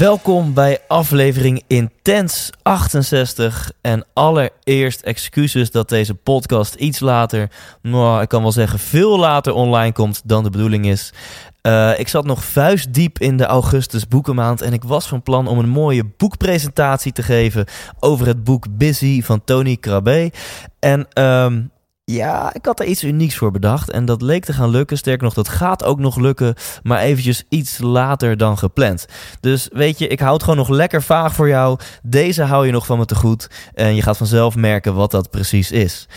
Welkom bij aflevering Intens 68. En allereerst excuses dat deze podcast iets later, nou, ik kan wel zeggen veel later online komt dan de bedoeling is. Eh, ik zat nog vuistdiep in de augustus boekenmaand en ik was van plan om een mooie boekpresentatie te geven over het boek Busy van Tony Crabbe. En ehm, ja, ik had er iets unieks voor bedacht en dat leek te gaan lukken. Sterker nog, dat gaat ook nog lukken, maar eventjes iets later dan gepland. Dus weet je, ik hou het gewoon nog lekker vaag voor jou. Deze hou je nog van me te goed en je gaat vanzelf merken wat dat precies is.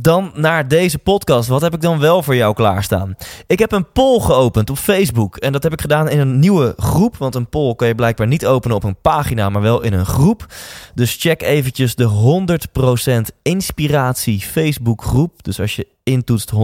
Dan naar deze podcast. Wat heb ik dan wel voor jou klaarstaan? Ik heb een poll geopend op Facebook. En dat heb ik gedaan in een nieuwe groep. Want een poll kan je blijkbaar niet openen op een pagina, maar wel in een groep. Dus check eventjes de 100% Inspiratie Facebook groep. Dus als je intoetst 100%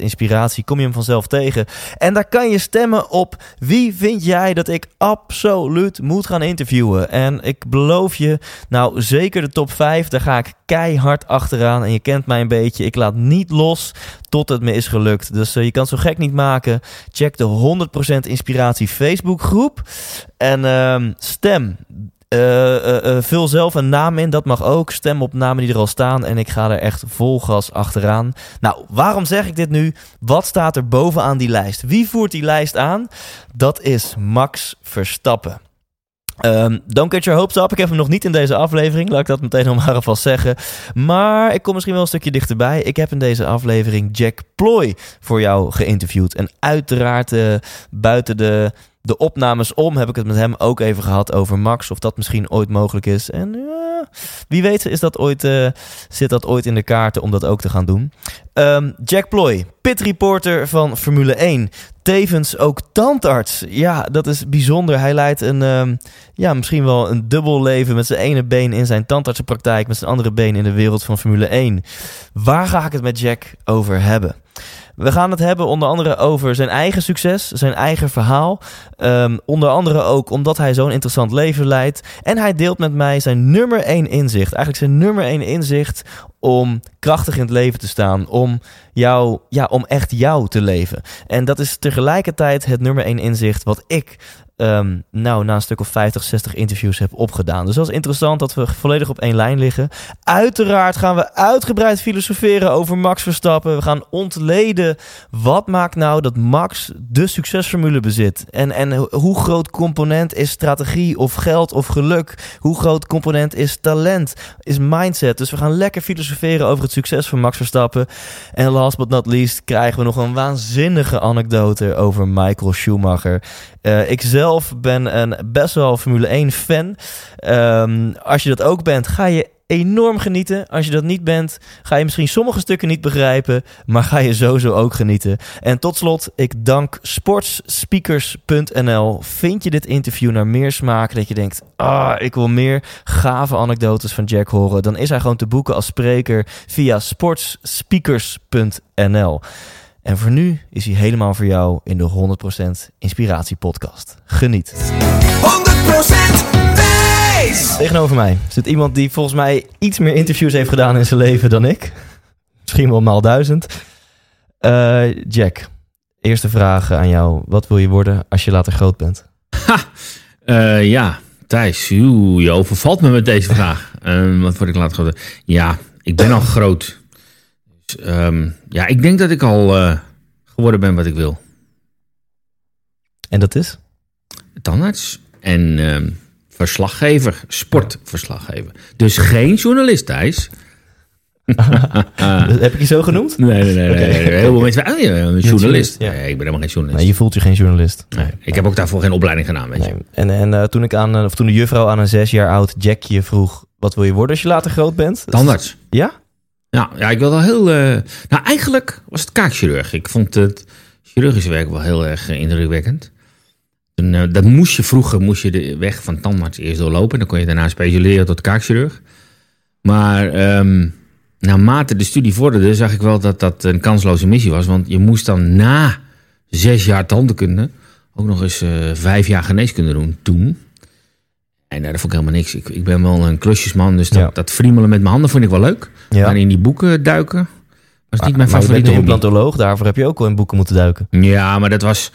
inspiratie, kom je hem vanzelf tegen. En daar kan je stemmen op wie vind jij dat ik absoluut moet gaan interviewen. En ik beloof je, nou zeker de top 5, daar ga ik keihard achteraan. En je kent mij een beetje, ik laat niet los tot het me is gelukt. Dus uh, je kan zo gek niet maken. Check de 100% inspiratie Facebook groep. En uh, stem. Uh, uh, uh, vul zelf een naam in, dat mag ook. Stem op namen die er al staan en ik ga er echt vol gas achteraan. Nou, waarom zeg ik dit nu? Wat staat er bovenaan die lijst? Wie voert die lijst aan? Dat is Max Verstappen. Um, don't get your hopes up. Ik heb hem nog niet in deze aflevering. Laat ik dat meteen al maar alvast zeggen. Maar ik kom misschien wel een stukje dichterbij. Ik heb in deze aflevering Jack Ploy voor jou geïnterviewd. En uiteraard buiten de de opnames om heb ik het met hem ook even gehad over Max. Of dat misschien ooit mogelijk is. En ja, wie weet is dat ooit, uh, zit dat ooit in de kaarten om dat ook te gaan doen. Um, Jack Ploy, pit reporter van Formule 1. Tevens ook tandarts. Ja, dat is bijzonder. Hij leidt een, um, ja, misschien wel een dubbel leven met zijn ene been in zijn tandartsenpraktijk, met zijn andere been in de wereld van Formule 1. Waar ga ik het met Jack over hebben? We gaan het hebben onder andere over zijn eigen succes, zijn eigen verhaal. Um, onder andere ook omdat hij zo'n interessant leven leidt. En hij deelt met mij zijn nummer één inzicht. Eigenlijk zijn nummer één inzicht om krachtig in het leven te staan. Om, jou, ja, om echt jou te leven. En dat is tegelijkertijd het nummer één inzicht wat ik um, nou, na een stuk of 50, 60 interviews heb opgedaan. Dus dat is interessant dat we volledig op één lijn liggen. Uiteraard gaan we uitgebreid filosoferen over Max Verstappen. We gaan ontleden wat maakt nou dat Max de succesformule bezit. En, en hoe groot component is strategie of geld of geluk? Hoe groot component is talent, is mindset? Dus we gaan lekker filosoferen over het succes van Max Verstappen. En last but not least krijgen we nog een waanzinnige anekdote over Michael Schumacher. Uh, ik zelf ben een best wel Formule 1 fan. Um, als je dat ook bent, ga je enorm genieten. Als je dat niet bent, ga je misschien sommige stukken niet begrijpen, maar ga je sowieso ook genieten. En tot slot, ik dank sportsspeakers.nl. Vind je dit interview naar meer smaak dat je denkt, ah, ik wil meer gave anekdotes van Jack horen, dan is hij gewoon te boeken als spreker via sportsspeakers.nl. En voor nu is hij helemaal voor jou in de 100% Inspiratie Podcast. Geniet. 100% Thijs! Tegenover mij zit iemand die volgens mij iets meer interviews heeft gedaan in zijn leven dan ik. Misschien wel maal duizend. Eh, Jack, eerste vraag aan jou. Wat wil je worden als je later groot bent? Eh, ja, Thijs, oeh, je overvalt me met deze vraag. Ehm, wat word ik later groot? Ja, ik ben al groot. Dus, ehm, ja, ik denk dat ik al eh, geworden ben wat ik wil. En dat is? Tandarts en ehm, verslaggever, sportverslaggever. Dus geen journalist, Thijs. Heb ik je zo genoemd? Nee, nee, nee. Nee. Heel veel mensen zeggen, oh, een journalist. Ja. Nee, ik ben helemaal geen journalist. Nee, je voelt je geen journalist. Nee, ik heb ook daarvoor geen opleiding gedaan, weet je. En, en eh, toen, ik aan, eh, of toen de juffrouw aan een zes jaar oud Jackje vroeg... wat wil je worden als je later groot bent? Tandarts. Ja? Ja, ja, ik wilde wel heel... eh, Nou, eigenlijk was het kaakchirurg. Ik vond het chirurgische werk wel heel erg eh, indrukwekkend. En, eh, dat moest je vroeger moest je de weg van tandarts eerst doorlopen. Dan kon je daarna specialiseren tot kaakchirurg. Maar ehm, naarmate de studie vorderde, zag ik wel dat dat een kansloze missie was. Want je moest dan na zes jaar tandheelkunde ook nog eens vijf jaar geneeskunde doen toen. En eh, dat vond ik helemaal niks. Ik, ik ben wel een klusjesman, dus dat, Ja. dat friemelen met mijn handen vond ik wel leuk. Ja. Maar in die boeken duiken was niet mijn maar favoriete hobby. implantoloog, daarvoor heb je ook wel in boeken moeten duiken. Ja, maar dat was,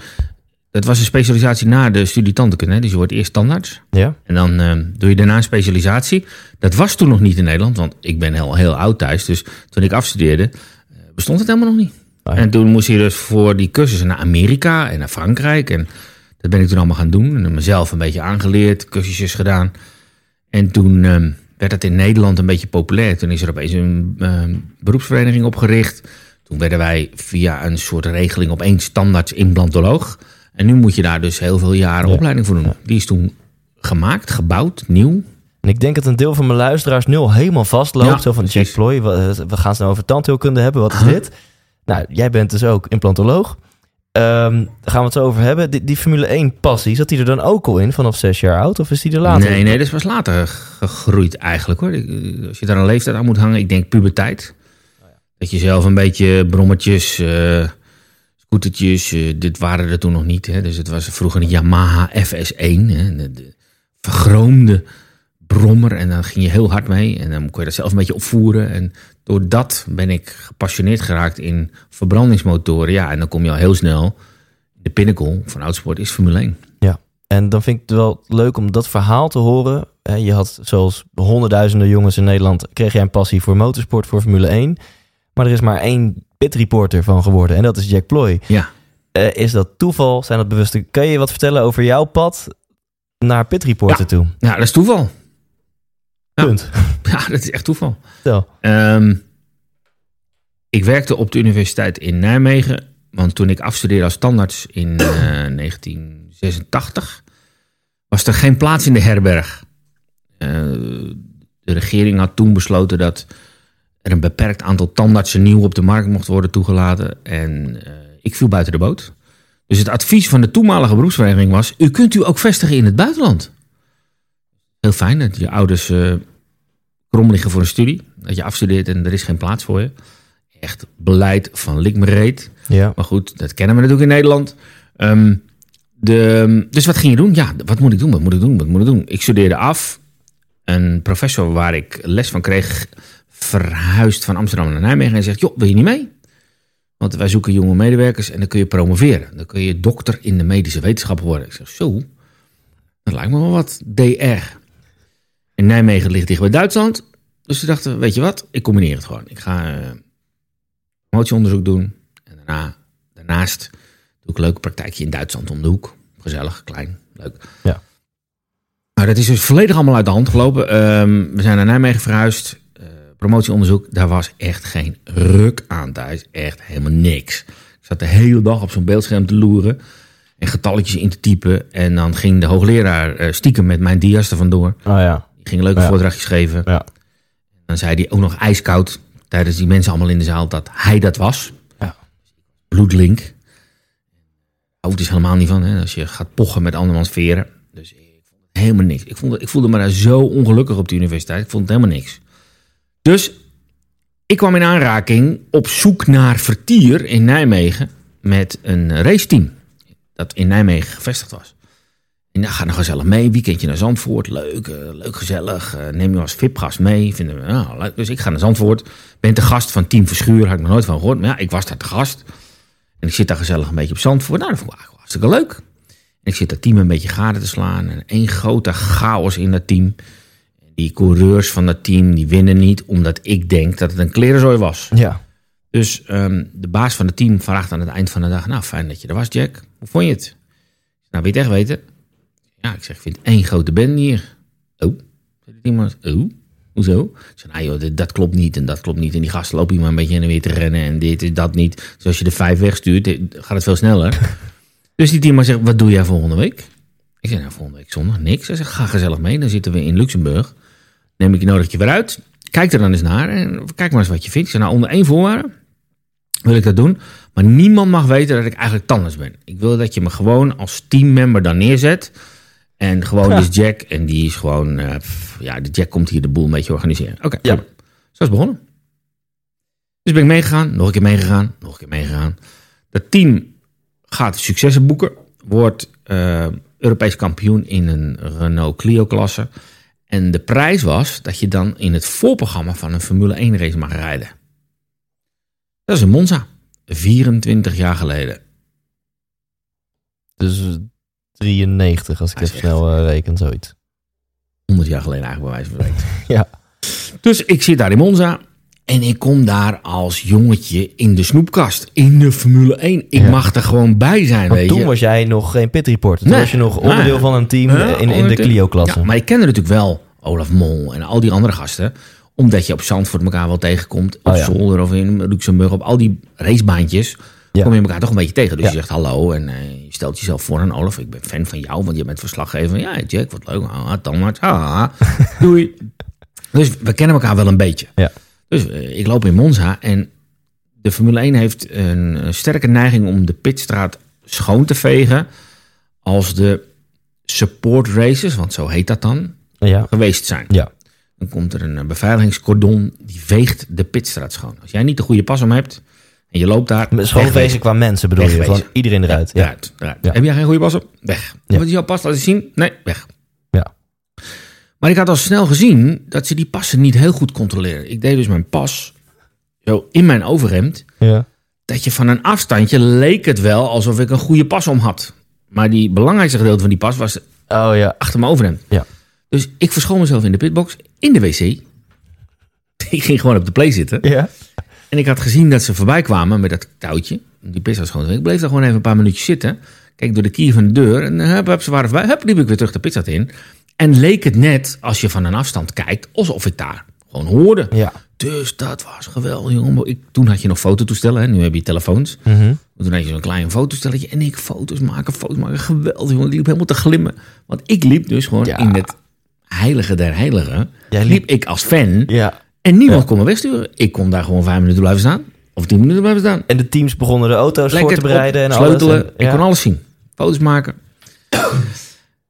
dat was een specialisatie na de studie tandheelkunde. Dus je wordt eerst tandarts. Ja? En dan eh, doe je daarna een specialisatie. Dat was toen nog niet in Nederland, want ik ben heel, heel oud thuis. Dus toen ik afstudeerde, eh, bestond het helemaal nog niet. Ah, ja. En toen moest je dus voor die cursussen naar Amerika en naar Frankrijk. En dat ben ik toen allemaal gaan doen. En mezelf een beetje aangeleerd, cursusjes gedaan. En toen eh, werd dat in Nederland een beetje populair. Toen is er opeens een eh, beroepsvereniging opgericht. Toen werden wij via een soort regeling opeens standaard implantoloog. En nu moet je daar dus heel veel jaren Ja. opleiding voor doen. Die is toen gemaakt, gebouwd, nieuw. En ik denk dat een deel van mijn luisteraars nu al helemaal vastloopt. Ja, zo van. Jack Ploy, we, we gaan het nou over tandheelkunde hebben. Wat is dit? Nou, jij bent dus ook implantoloog. Ehm, daar gaan we het zo over hebben. Die, die Formule 1 passie, zat die er dan ook al in vanaf zes jaar oud? Of is die er later? Nee, nee, dat is pas later gegroeid eigenlijk hoor. Ik- Als je daar een leeftijd aan moet hangen, ik denk puberteit. Dat je zelf een beetje brommetjes, eh scootertjes, eh, dit waren er toen nog niet. Hè. Dus het was vroeger een Yamaha FS1, hè, de, de vergroomde brommer. En dan ging je heel hard mee en dan kon je dat zelf een beetje opvoeren. En door dat ben ik gepassioneerd geraakt in verbrandingsmotoren. Ja, en dan kom je al heel snel. De pinnacle van oudsport is Formule 1. Ja, en dan vind ik het wel leuk om dat verhaal te horen. Je had zoals honderdduizenden jongens in Nederland... kreeg jij een passie voor motorsport, voor Formule 1. Maar er is maar één pitreporter van geworden. En dat is Jack Ploy. Ja. Eh, is dat toeval? Zijn dat bewuste... Kan je wat vertellen over jouw pad naar pitreporter Ja. toe? Ja, dat is toeval. Ja. Punt. Ja, dat is echt toeval. Ehm, ik werkte op de universiteit in Nijmegen. Want toen ik afstudeerde als tandarts in eh, 1986... was er geen plaats in de herberg. Eh, de regering had toen besloten dat er een beperkt aantal tandartsen nieuw op de markt mocht worden toegelaten. En eh, ik viel buiten de boot. Dus het advies van de toenmalige beroepsvereniging was... u kunt u ook vestigen in het buitenland. Heel fijn dat je ouders eh, krom liggen voor een studie. Dat je afstudeert en er is geen plaats voor je. Echt beleid van lik me reet. Ja. Maar goed, dat kennen we natuurlijk in Nederland. Ehm, de, dus wat ging je doen? Ja, wat moet ik doen? Wat moet ik doen? Wat moet ik doen? Ik studeerde af. Een professor waar ik les van kreeg, verhuisd van Amsterdam naar Nijmegen en zegt: Joh, wil je niet mee? Want wij zoeken jonge medewerkers en dan kun je promoveren. Dan kun je dokter in de medische wetenschappen worden. Ik zeg: Zo, dat lijkt me wel wat DR. In Nijmegen ligt dicht bij Duitsland. Dus we dachten: Weet je wat? Ik combineer het gewoon. Ik ga eh, promotieonderzoek doen. En daarna, daarnaast doe ik een leuk praktijkje in Duitsland om de hoek. Gezellig, klein, leuk. Ja. Maar dat is dus volledig allemaal uit de hand gelopen. Ehm, we zijn naar Nijmegen verhuisd. Eh, promotieonderzoek, daar was echt geen ruk aan thuis. Echt helemaal niks. Ik zat de hele dag op zo'n beeldscherm te loeren. En getalletjes in te typen. En dan ging de hoogleraar eh, stiekem met mijn dia's er vandoor. Oh ja. Die ging leuke Ja. voordrachtjes geven. Ja. Dan zei hij ook nog ijskoud tijdens die mensen allemaal in de zaal dat hij dat was. Ja. Bloedlink. Houdt dus helemaal niet van, hè, als je gaat pochen met andermans veren. Dus ik vond het helemaal niks. Ik, vond ik voelde me daar zo ongelukkig op de universiteit. Ik vond het helemaal niks. Dus ik kwam in aanraking op zoek naar vertier in Nijmegen met een raceteam. Dat in Nijmegen gevestigd was. En dan ga nog gezellig mee. Weekendje naar Zandvoort. Leuk, eh, leuk gezellig. Eh, neem je als VIP-gast mee. Vinden we, nou, leuk. dus ik ga naar Zandvoort. Ben te gast van Team Verschuur. Had ik nog nooit van gehoord. Maar ja, ik was daar te gast. En ik zit daar gezellig een beetje op Zandvoort. Nou, dat vond ik eigenlijk hartstikke leuk. En ik zit dat team een beetje gade te slaan. En één grote chaos in dat team. Die coureurs van dat team die winnen niet. Omdat ik denk dat het een klerenzooi was. Ja. Dus ehm, de baas van het team vraagt aan het eind van de dag... Nou, fijn dat je er was, Jack. Hoe vond je het? Nou, weet je het echt weten? Ja, ik zeg, ik vind één grote band hier. Oh, zei iemand. Oh, hoezo? Ik zeg, nou joh, dit- dat klopt niet en dat klopt niet. En die gasten lopen hier maar een beetje en weer te rennen... en dit en dat niet. Dus als je er vijf wegstuurt, eh, gaat het veel sneller. dus die teamman zegt, wat doe jij volgende week? Ik zeg, nou, volgende week zondag niks. Hij zegt, ga gezellig mee. Dan zitten we in Luxemburg. Neem ik je nodig je weer uit. Kijk er dan eens naar en kijk maar eens wat je vindt. Ik zeg, nou, onder één voorwaarde wil ik dat doen. Maar niemand mag weten dat ik eigenlijk tandarts ben. Ik wil dat je me gewoon als teammember dan neerzet. En gewoon Ja. is Jack. En die is gewoon... eh, pff, ja, de Jack komt hier de boel een beetje organiseren. Oké, Ja. Zo is het begonnen. Dus ben ik meegegaan. Nog een keer meegegaan. Nog een keer meegegaan. Dat team gaat successen boeken. Wordt eh, Europees kampioen in een Renault Clio-klasse. En de prijs was dat je dan in het voorprogramma van een Formule 1 race mag rijden. Dat is in Monza. 24 jaar geleden. Dus 93, als ik even snel eh, reken, zoiets. 100 jaar geleden eigenlijk bij wijze van spreken. Ja. Dus ik zit daar in Monza. En ik kom daar als jongetje in de snoepkast. In de Formule 1. Ik Ja. mag er gewoon bij zijn, Want weet toen je. was jij nog geen pit reporter. Toen Nee. was je nog onderdeel Nee. van een team Ja, in, in de. Clio-klasse. Ja, maar ik kende natuurlijk wel Olaf Mol en al die andere gasten. Omdat je op Zandvoort elkaar wel tegenkomt. Op Oh. Zolder of in Luxemburg. Op al die racebaantjes Ja. kom je elkaar toch een beetje tegen. Dus Ja. je zegt hallo en eh, je stelt jezelf voor aan Olaf. Ik ben fan van jou, want je bent verslaggever. Ja, Jack, wat leuk. Ah, tandarts. Ah, doei. Dus we kennen elkaar wel een beetje. Ja. Dus eh, ik loop in Monza en de Formule 1 heeft een eh, sterke neiging om de pitstraat schoon te vegen als de support races, want zo heet dat dan, Ja. geweest zijn. Ja. Dan komt er een beveiligingscordon die veegt de pitstraat schoon. Als jij niet de goede pas om hebt en je loopt daar... Wegwezen. qua mensen bedoel je? Van iedereen eruit. Ja. Eruit, eruit. Ja. Heb jij geen goede pas op? Weg. Ja. Wat is jouw pas laten zien? Nee, weg. Ja. Maar ik had al snel gezien dat ze die passen niet heel goed controleren. Ik deed dus mijn pas zo in mijn overhemd. Ja. Dat je van een afstandje leek het wel alsof ik een goede pas om had. Maar die belangrijkste gedeelte van die pas was Oh ja. achter mijn overhemd. Ja. Dus ik verschoon mezelf in de pitbox, in de wc. Ik ging gewoon op de play zitten. Ja. En ik had gezien dat ze voorbij kwamen met dat touwtje. Die pis was gewoon. Ik bleef daar gewoon even een paar minuutjes zitten. Kijk door de kier van de deur. En hup, hup, ze waren voorbij. Hup, liep ik weer terug de pizza in. En leek het net, als je van een afstand kijkt, alsof ik daar gewoon hoorde. Ja. Dus dat was geweldig, jongen. Ik, toen had je nog fototoestellen, hè? nu heb je telefoons. Mhm. Toen had je zo'n klein fotostelletje. En ik foto's maken, foto's maken. Geweldig, jongen. Ik liep helemaal te glimmen. Want ik liep dus gewoon Ja. in het heilige der heiligen. Jij liep, liep- ik als fan. Ja. En niemand Ja. kon me wegsturen. Ik kon daar gewoon vijf minuten blijven staan. Of tien minuten blijven staan. En de teams begonnen de auto's voor te op, bereiden en sleutelen. alles. En- Ik kon alles zien. Foto's maken.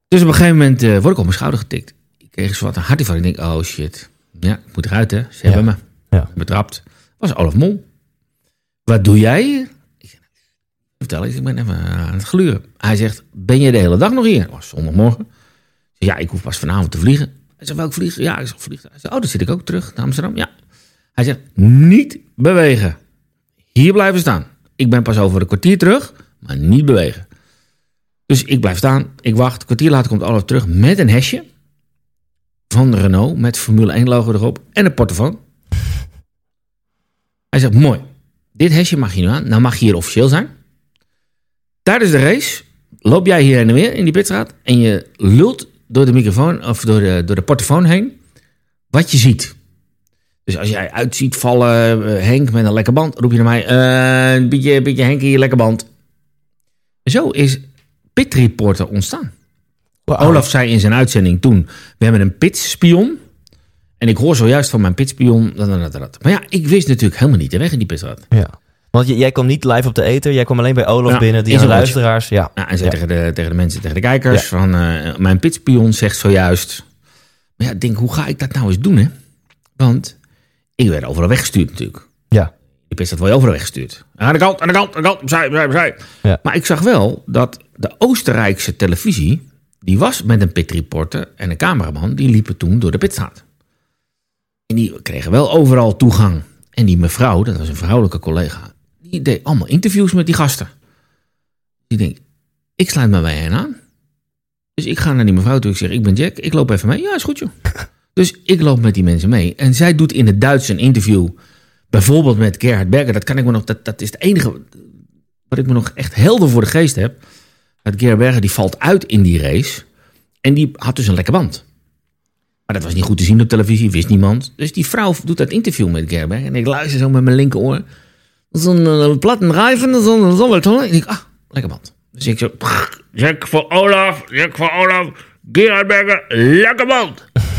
dus op een gegeven moment eh, word ik op mijn schouder getikt. Ik kreeg een hartje van. Ik denk, oh shit. Ja, ik moet eruit hè. Ze hebben me. Ja. Betrapt. Was Olaf Mol. Wat doe jij hier? Ik zeg, vertel eens, ik ben even aan het gluren. Hij zegt, ben je de hele dag nog hier? Was zondagmorgen. Ik zeg, ja, ik hoef pas vanavond te vliegen. Hij zegt, welk vliegen? Ja, ik zeg, vliegen. Hij oh, dan zit ik ook terug naar Amsterdam. Ja. Hij zegt, niet bewegen. Hier blijven staan. Ik ben pas over een kwartier terug, maar niet bewegen. Dus ik blijf staan, ik wacht. Kwartier later komt Olaf terug met een hesje van Renault met Formule 1 logo erop en een portofoon. Hij zegt, mooi, dit hesje mag je nu aan. Nou mag je hier officieel zijn. Tijdens de race loop jij hier en weer in die pitstraat en je lult door de microfoon of door de, door de portofoon heen wat je ziet. Dus als jij uit ziet vallen, eh, Henk met een lekker band, roep je naar mij, eh, een beetje, beetje Henk hier, lekker band. Zo is Pit Reporter ontstaan. Olaf zei in zijn uitzending toen, we hebben een pitspion. En ik hoor zojuist van mijn pitspion, dat, dat, dat. Maar ja, ik wist natuurlijk helemaal niet de weg in die pitstraat. Ja. Want jij kwam niet live op de ether. Jij kwam alleen bij Olaf Ja, binnen. Die luisteraars. Ja. Nou, en zei Ja. tegen, de, tegen de mensen, tegen de kijkers, van eh, mijn pitspion zegt zojuist. Maar ja, ik denk, hoe ga ik dat nou eens doen, hè? Want ik werd overal weggestuurd natuurlijk. Ja. Die pitstraat word je overal weggestuurd. Aan de kant, aan de kant, aan de kant, opzij, opzij, opzij. Ja. Maar ik zag wel dat de Oostenrijkse televisie, die was met een pitreporter en een cameraman, die liepen toen door de pitstraat. En die kregen wel overal toegang. En die mevrouw, dat was een vrouwelijke collega, die deed allemaal interviews met die gasten. Die denkt, ik sluit me bij hen aan. Dus ik ga naar die mevrouw toe. Ik zeg, ik ben Jack. Ik loop even mee. Ja, is goed joh. Dus ik loop met die mensen mee. En zij doet in het Duits een interview. Bijvoorbeeld met Gerhard Berger. Dat kan ik me nog. Dat, dat is het enige wat ik me nog echt helder voor de geest heb. Dat Gerhard Berger die valt uit in die race. En die had dus een lekker band. Maar dat was niet goed te zien op televisie. Wist niemand. Dus die vrouw doet dat interview met Gerhard Berger. En ik luister zo met mijn linkeroor. Zo'n uh, plattenrijven. Zo'n zo En ik denk, ah, lekker band. Dus ik zo. Jack voor Olaf. Jack voor Olaf. Gerhard Berger. Lekker band.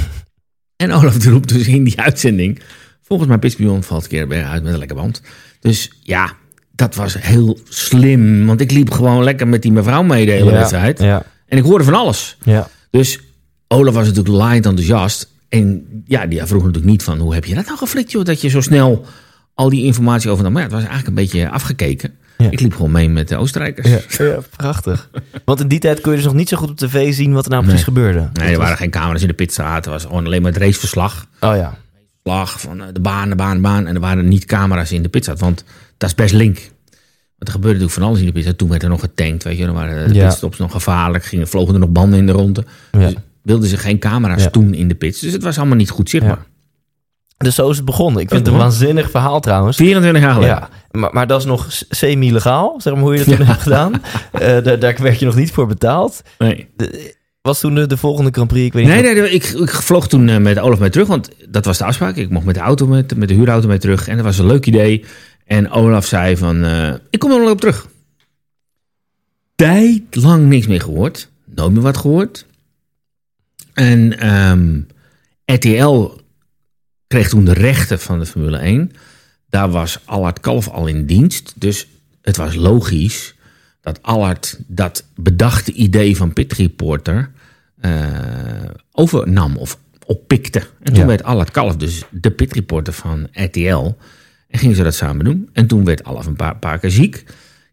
En Olaf roept dus in die uitzending. Volgens mijn pitspion valt Keerberg uit met een lekker band. Dus ja, dat was heel slim. Want ik liep gewoon lekker met die mevrouw mee de hele Ja, wedstrijd. Ja, En ik hoorde van alles. ja. Dus Olaf was natuurlijk laaiend enthousiast. En ja, die vroeg natuurlijk niet van... hoe heb je dat nou geflikt, joh? Dat je zo snel al die informatie overnam. Maar ja, het was eigenlijk een beetje afgekeken. Ja. Ik liep gewoon mee met de Oostenrijkers. Ja, ja, prachtig. Want in die tijd kon je dus nog niet zo goed op tv zien wat er nou precies gebeurde. Nee, er waren geen camera's in de pitstraat. Er was gewoon alleen maar het raceverslag. Oh ja. slag van eh, de baan, de baan, de baan. En er waren niet camera's in de pitstop, want dat is best link. Want er gebeurde natuurlijk van alles in de pitstop. Toen werd er nog getankt, weet je. Dan waren de Ja. pitstops nog gevaarlijk. Gingen, vlogen er nog banden in de ronde. Ja. Dus wilden ze geen camera's Ja. toen in de pits. Dus het was allemaal niet goed zichtbaar. Dus zo is het begonnen. Ik vind het een is waanzinnig verhaal trouwens. 24 jaar geleden. Ja, maar, maar dat is nog semi-legaal, zeg maar hoe je dat toen hebt gedaan. Eh, daar, daar werd je nog niet voor betaald. Nee, De- was toen de, de volgende Grand Prix? Ik weet niet nee, wat- nee, nee, ik, ik vloog toen eh, met Olaf mee terug. Want dat was de afspraak. Ik mocht met de auto, met, met de huurauto mee terug. En dat was een leuk idee. En Olaf zei van, eh, ik kom er nog op terug. Tijd lang niks meer gehoord. Nooit meer wat gehoord. En ehm, RTL kreeg toen de rechten van de Formule 1. Daar was Allard Kalf al in dienst. Dus het was logisch dat Allard dat bedachte idee van Pit Reporter eh, overnam of oppikte. En toen Ja. werd Allard Kalf dus de Pit Reporter van RTL. En gingen ze dat samen doen. En toen werd Allard een paar, paar keer ziek.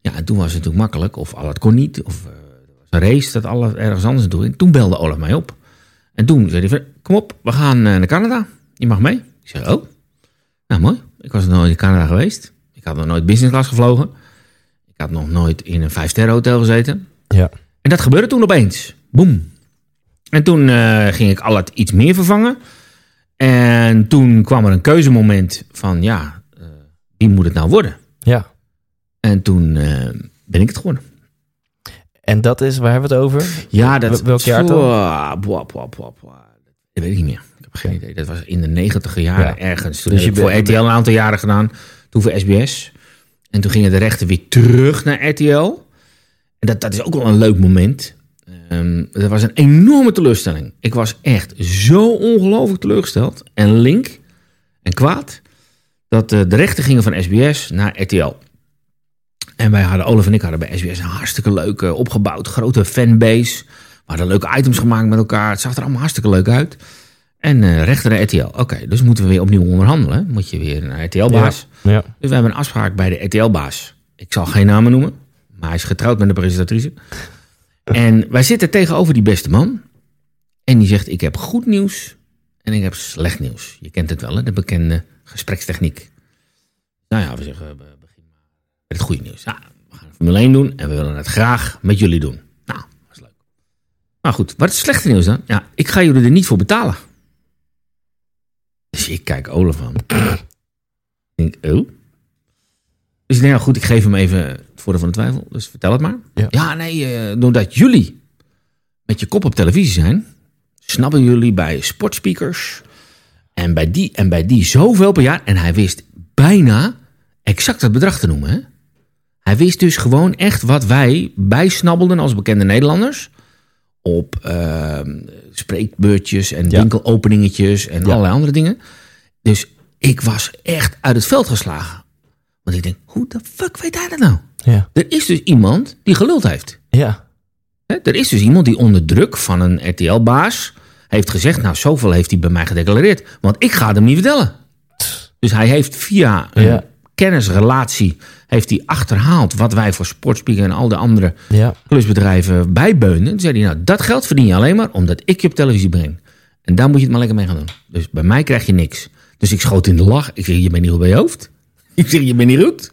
Ja, en toen was het natuurlijk makkelijk. Of Allard kon niet. Of was een race dat Allard ergens anders ging. Toen belde Olaf mij op. En toen zei hij kom op, we gaan eh, naar Canada. Je mag mee. Zeg, oh, nou mooi. Ik was nog nooit in Canada geweest. Ik had nog nooit business class gevlogen. Ik had nog nooit in een vijf-sterren hotel gezeten. Ja. En dat gebeurde toen opeens. Boom. En toen eh, ging ik al het iets meer vervangen. En toen kwam er een keuzemoment van, ja, eh, wie moet het nou worden? ja. En toen eh, ben ik het geworden. En dat is, waar hebben we het over? Ja, dat Wel- welk jaar dan? Dat weet ik niet meer. Heb geen idee. Dat was in de negentiger jaren Ja. ergens. Toen Dus heb je voor RTL een aantal jaren gedaan. Toen voor SBS. En toen gingen de rechten weer terug naar RTL. En dat, dat is ook wel een leuk moment. Ehm, dat was een enorme teleurstelling. Ik was echt zo ongelooflijk teleurgesteld. En link en kwaad. Dat eh, de rechten gingen van SBS naar RTL. En wij hadden, Olaf en ik hadden bij SBS een hartstikke leuk eh, opgebouwd, grote fanbase. We hadden leuke items gemaakt met elkaar. Het zag er allemaal hartstikke leuk uit. En eh rechter naar RTL. Oké, dus moeten we weer opnieuw onderhandelen. Moet je weer naar RTL-baas. Ja. Dus we hebben een afspraak bij de RTL-baas. Ik zal geen namen noemen, maar hij is getrouwd met de presentatrice. En wij zitten tegenover die beste man. En die zegt, ik heb goed nieuws en ik heb slecht nieuws. Je kent het wel, hè? de bekende gesprekstechniek. Nou ja, we zeggen, we beginnen met het goede nieuws. Ja, we gaan Formule 1 doen en we willen het graag met jullie doen. Nou, dat is leuk. Maar goed, wat is het slechte nieuws dan? Ja, ik ga jullie er niet voor betalen. Dus ik kijk Olaf aan. ik denk, oh? Dus nou goed, ik geef hem even het voordeel van de twijfel. Dus vertel het maar. Ja. nee, eh, doordat jullie met je kop op televisie zijn, snappen jullie bij sportspeakers en bij die en bij die zoveel per jaar. En hij wist bijna exact het bedrag te noemen. Hè? Hij wist dus gewoon echt wat wij bijsnabbelden als bekende Nederlanders. Op ehm, spreekbeurtjes en Ja. winkelopeningetjes en Ja. allerlei andere dingen. Dus ik was echt uit het veld geslagen. Want ik denk, hoe de fuck weet hij dat nou? Ja. Er is dus iemand die geluld heeft. Ja. Er is dus iemand die onder druk van een RTL-baas heeft gezegd... nou, zoveel heeft hij bij mij gedeclareerd. Want ik ga het hem niet vertellen. Dus hij heeft via een Ja. Kennisrelatie heeft hij achterhaald wat wij voor Sportspeaker en al de andere Ja. klusbedrijven bijbeunen. Toen zei hij, nou, dat geld verdien je alleen maar omdat ik je op televisie breng. En daar moet je het maar lekker mee gaan doen. Dus bij mij krijg je niks. Dus ik schoot in de lach. Ik zeg, je bent niet goed bij je hoofd. Ik zeg, je bent niet goed.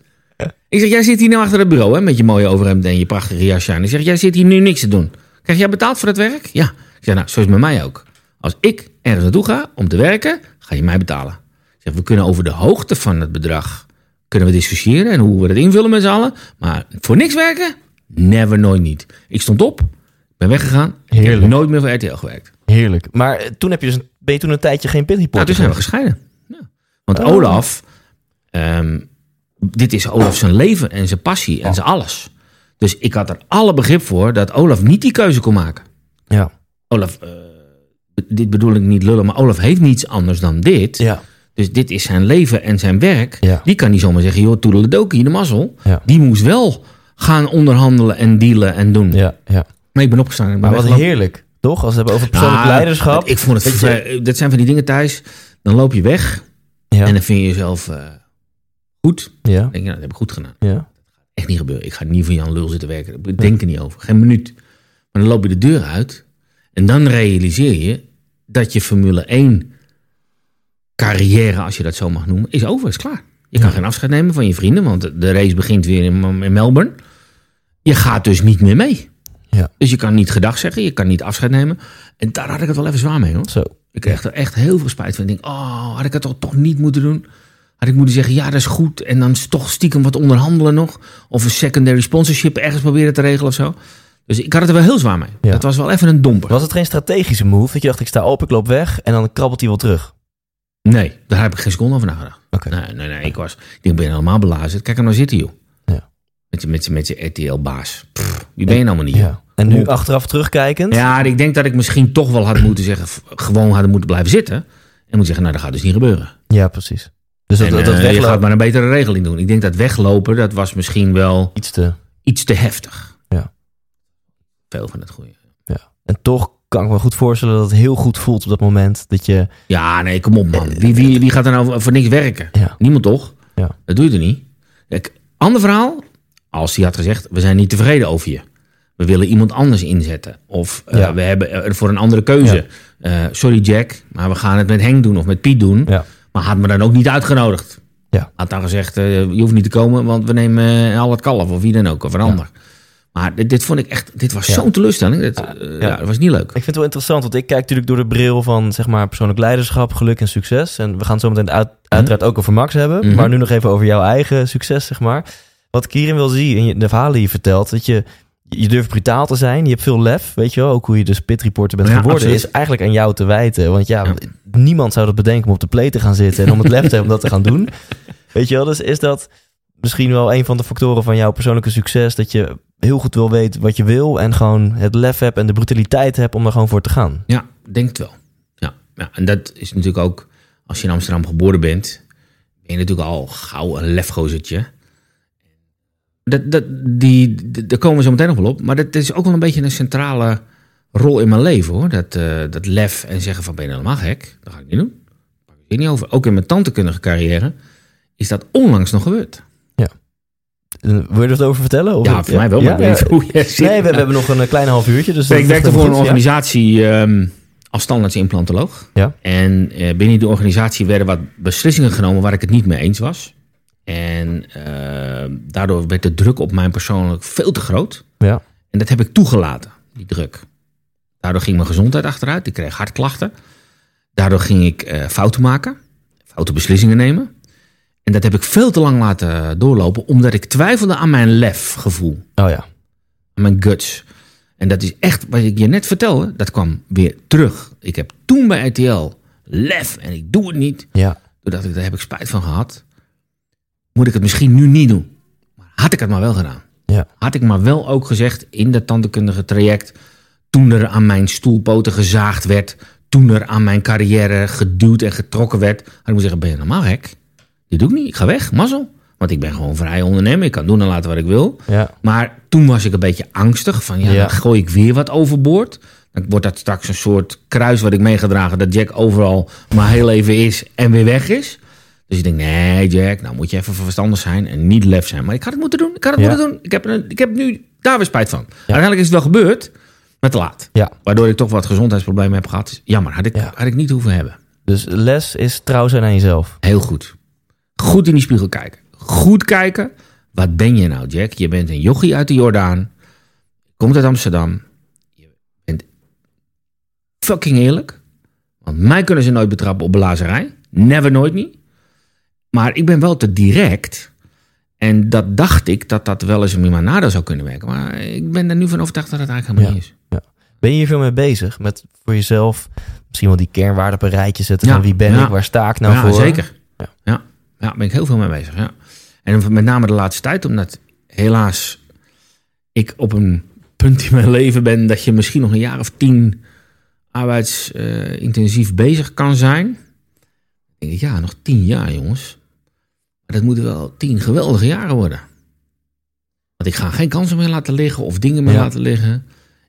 Ik zeg, jij zit hier nou achter het bureau hè, met je mooie overhemd en je prachtige jasje aan. Ik zeg, jij zit hier nu niks te doen. Krijg jij betaald voor dat werk? Ja. Ik zeg, nou, zo is het met mij ook. Als ik ergens naartoe ga om te werken, ga je mij betalen. Ik zeg, we kunnen over de hoogte van het bedrag kunnen we discussiëren en hoe we dat invullen met z'n allen. Maar voor niks werken? Never, nooit niet. Ik stond op, ben weggegaan. Ik heb Heerlijk. nooit meer voor RTL gewerkt. Heerlijk. Maar eh, toen heb je dus, ben je toen een tijdje geen pit Nou, toen zijn we gescheiden. Ja. Want Oh. Olaf, ehm, dit is Olaf zijn leven en zijn passie en zijn alles. Dus ik had er alle begrip voor dat Olaf niet die keuze kon maken. Ja. Olaf, eh, dit bedoel ik niet lullen, maar Olaf heeft niets anders dan dit. Ja. Dus dit is zijn leven en zijn werk. Ja. Die kan niet zomaar zeggen, joh, toedeledokie, de mazzel. Ja. Die moest wel gaan onderhandelen en dealen en doen. Ja. ja. Nee, ik ben opgestaan. Ik ben Maar wat weggelopen. heerlijk. Toch? Als we het hebben over persoonlijk Nou, leiderschap. Ik vond het, je- dat zijn van die dingen thuis. Dan loop je weg Ja. en dan vind je jezelf eh, goed. Dan ja. denk je, nou, dat heb ik goed gedaan. Ja. Echt niet gebeuren. Ik ga niet voor Jan Lul zitten werken. Ik denk er niet over. Geen minuut. Maar dan loop je de deur uit. En dan realiseer je dat je Formule 1 carrière, als je dat zo mag noemen, is over. Is klaar. Je kan geen afscheid nemen van je vrienden, want de race begint weer in, in Melbourne. Je gaat dus niet meer mee. Ja. Dus je kan niet gedag zeggen, je kan niet afscheid nemen. En daar had ik het wel even zwaar mee hoor. Zo. Ik kreeg er echt heel veel spijt van. Ik denk, oh, had ik het toch, toch niet moeten doen? Had ik moeten zeggen, ja, dat is goed. En dan toch stiekem wat onderhandelen nog. Of een secondary sponsorship ergens proberen te regelen of zo. Dus ik had het er wel heel zwaar mee. Ja. Dat was wel even een domper. Was het geen strategische move? Dat je dacht, ik sta op, ik loop weg. En dan krabbelt hij wel terug. Nee, daar heb ik geen seconde over nagedacht. Oké. Nee, nee, nee. Ik was, ik ben helemaal belazerd? Kijk hem nou zitten, joh. Ja. Met je, met je, met je RTL-baas. Wie ben je nou maar niet? Ja. En nu achteraf terugkijkend. Ja, ik denk dat ik misschien toch wel had moeten zeggen, gewoon hadden moeten blijven zitten. En moet zeggen, nou, dat gaat dus niet gebeuren. Ja, precies. Dus dat, en, dat, dat eh, je gaat maar een betere regeling doen. Ik denk dat weglopen, dat was misschien wel iets te... iets te heftig. Ja. Veel van het goede. Ja. En toch kan ik me goed voorstellen dat het heel goed voelt op dat moment. Dat je... Ja, nee, kom op man. Wie, wie, wie gaat er nou voor niks werken? Ja. Niemand toch? Ja. Dat doe je er niet. Kijk, ander verhaal. Als hij had gezegd, we zijn niet tevreden over je. We willen iemand anders inzetten. Of eh, Ja. we hebben er voor een andere keuze. Eh, sorry Jack, maar we gaan het met Henk doen of met Piet doen. Maar had me dan ook niet uitgenodigd. Ja. Had dan gezegd, eh, je hoeft niet te komen, want we nemen eh, al het kalf. Of wie dan ook, of een ander. Maar dit, dit vond ik echt, dit was Ja. zo'n teleurstelling. Dat, eh, ja. dat was niet leuk. Ik vind het wel interessant, want ik kijk natuurlijk door de bril van zeg maar, persoonlijk leiderschap, geluk en succes. En we gaan het zo meteen uit, uiteraard ook over Max hebben. Mhm. Maar nu nog even over jouw eigen succes, zeg maar. Wat ik hierin wil zien, in de verhalen die je vertelt, dat je, je durft brutaal te zijn. Je hebt veel lef, weet je wel. Ook hoe je dus pit reporter bent Ja, geworden, absoluut. is eigenlijk aan jou te wijten. Want ja, Ja. niemand zou dat bedenken om op de play te gaan zitten en om het lef te hebben om dat te gaan doen. Weet je wel, dus is dat misschien wel een van de factoren van jouw persoonlijke succes, dat je heel goed wil weten wat je wil en gewoon het lef hebt en de brutaliteit hebt om er gewoon voor te gaan. Ja, denk het wel. Ja, ja, en dat is natuurlijk ook, als je in Amsterdam geboren bent, ben je natuurlijk al gauw een lefgozertje. Dat, dat, die, daar komen we zo meteen nog wel op. Maar dat is ook wel een beetje een centrale rol in mijn leven hoor. Dat, eh, dat lef en zeggen van ben je helemaal gek? Dat ga ik niet doen. Daar ik niet over. Ook in mijn tantekundige carrière is dat onlangs nog gebeurd. Eh, Wil je er wat over vertellen? Of Ja, voor mij wel. Maar hoe jij zit. Nee, we, we hebben nog een eh, klein half uurtje. Dus ik werkte voor een ja. organisatie ehm, als standaardsimplantoloog. Ja. En eh, binnen die organisatie werden wat beslissingen genomen waar ik het niet mee eens was. En eh, daardoor werd de druk op mij persoonlijk veel te groot. Ja. En dat heb ik toegelaten, die druk. Daardoor ging mijn gezondheid achteruit. Ik kreeg hartklachten. Daardoor ging ik eh, fouten maken. Foute beslissingen nemen. En dat heb ik veel te lang laten doorlopen. Omdat ik twijfelde aan mijn lefgevoel Oh ja. mijn guts. En dat is echt, wat ik je net vertelde, dat kwam weer terug. Ik heb toen bij RTL lef en ik doe het niet. Ja. Toen dacht ik, daar heb ik spijt van gehad. Moet ik het misschien nu niet doen? Maar had ik het maar wel gedaan. Ja. Had ik maar wel ook gezegd in dat tandheelkundige traject... toen er aan mijn stoelpoten gezaagd werd... toen er aan mijn carrière geduwd en getrokken werd... had ik moeten zeggen, ben je normaal gek? Dit doe ik niet, ik ga weg, mazzel. Want ik ben gewoon vrij ondernemer, ik kan doen en laten wat ik wil. Ja. Maar toen was ik een beetje angstig. Van ja, Ja. dan gooi ik weer wat overboord. Dan wordt dat straks een soort kruis wat ik meegedragen. Dat Jack overal maar heel even is en weer weg is. Dus je denkt, nee Jack, nou moet je even verstandig zijn en niet lef zijn. Maar ik had het moeten doen, ik had het Ja. moeten doen. Ik heb, ik heb nu daar weer spijt van. Uiteindelijk is het wel gebeurd, maar te laat. Ja. Waardoor ik toch wat gezondheidsproblemen heb gehad. Jammer, had ik, had ik niet hoeven hebben. Dus les is trouw zijn aan jezelf. Heel goed. Goed in die spiegel kijken. Goed kijken. Wat ben je nou, Jack? Je bent een jochie uit de Jordaan. Komt uit Amsterdam. Je bent fucking eerlijk. Want mij kunnen ze nooit betrappen op belazerij. Never, nooit niet. Maar ik ben wel te direct. En dat dacht ik dat dat wel eens in mijn nadeel zou kunnen werken. Maar ik ben er nu van overtuigd dat het eigenlijk helemaal Ja. niet is. Ben je hier veel mee bezig? Met voor jezelf misschien wel die kernwaarden op een rijtje zetten. Ja, Van wie ben ja. ik? Waar sta ik nou ja, voor? zeker. Ja. Ja. Daar ben ik heel veel mee bezig. Ja. En met name de laatste tijd, omdat helaas ik op een punt in mijn leven ben dat je misschien nog een jaar of tien arbeidsintensief bezig kan zijn. Dan denk ik, ja, nog tien jaar, jongens. Maar dat moeten wel tien geweldige jaren worden. Want ik ga geen kansen meer laten liggen of dingen meer Ja. laten liggen.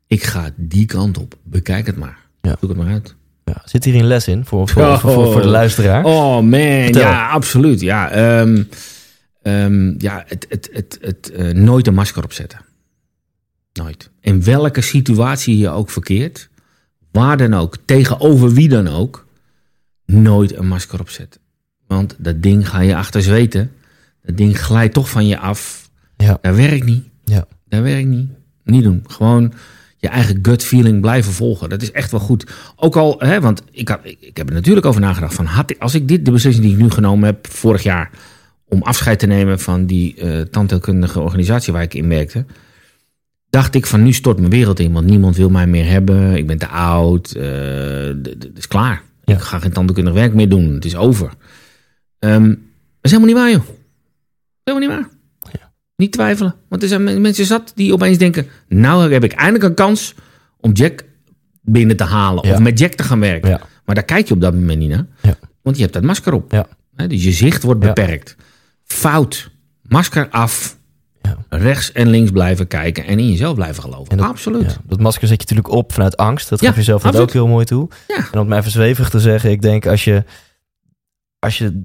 Ik ga die kant op. Bekijk het maar. Ja. Zoek het maar uit. Ja, zit hier een les in voor, voor, Oh. voor, voor, de luisteraar? Oh man, Vertel. ja, absoluut. Ja, ehm, ehm, ja het, het, het, het, eh, nooit een masker opzetten. Nooit. In welke situatie je ook verkeert, waar dan ook, tegenover wie dan ook, nooit een masker opzetten. Want dat ding ga je achter zweten. Dat ding glijdt toch van je af. Ja. Dat werkt niet. Ja. Dat werkt niet. Niet doen. Gewoon je eigen gut feeling blijven volgen. Dat is echt wel goed. Ook al, hè, want ik, had, ik, heb er natuurlijk over nagedacht. Van, had als ik dit, de beslissing die ik nu genomen heb vorig jaar. om afscheid te nemen van die eh tandheelkundige organisatie waar ik in werkte. dacht ik van nu stort mijn wereld in. Want niemand wil mij meer hebben. Ik ben te oud. eh, Het is klaar. Ja. Ik ga geen tandheelkundig werk meer doen. Het is over. Ehm, dat is helemaal niet waar, joh. Helemaal niet waar. Niet twijfelen. Want er zijn men- mensen zat die opeens denken... nou heb ik eindelijk een kans om Jack binnen te halen. Ja. Of met Jack te gaan werken. Ja. Maar daar kijk je op dat moment niet naar. Ja. Want je hebt dat masker op. Dus je zicht wordt beperkt. Fout. Masker af. Ja. Rechts en links blijven kijken. En in jezelf blijven geloven. En dat- Absoluut. Dat masker zet je natuurlijk op vanuit angst. Dat Ja, gaf je zelf ook heel mooi toe. En om even zweverig te zeggen, ik denk als je, als je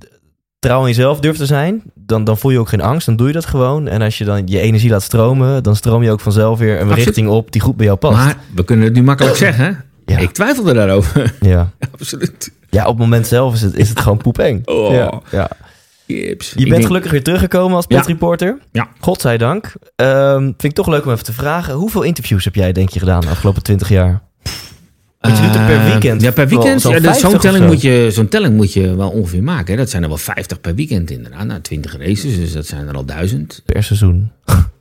trouw in jezelf durft te zijn, dan, dan voel je ook geen angst. Dan doe je dat gewoon. En als je dan je energie laat stromen, dan stroom je ook vanzelf weer een Absoluut. richting op die goed bij jou past. Maar we kunnen het nu makkelijk zeggen. Ja. Ik twijfelde daarover. ja. Absoluut. ja, op het moment zelf is het, is het gewoon poepeng. Oh. Ja, ja. Je bent denk- gelukkig weer teruggekomen als Ja. petreporter. Ja. Godzijdank. Ehm vind ik toch leuk om even te vragen. Hoeveel interviews heb jij denk je gedaan de afgelopen 20 jaar? Want je doet er per Eh, weekend Ja, per weekend. zo'n Ja, 50 zo'n, of telling zo. moet je, zo'n telling moet je wel ongeveer maken. Hè. Dat zijn er wel 50 per weekend inderdaad. Nou, 20 races, dus dat zijn er al duizend. Per seizoen.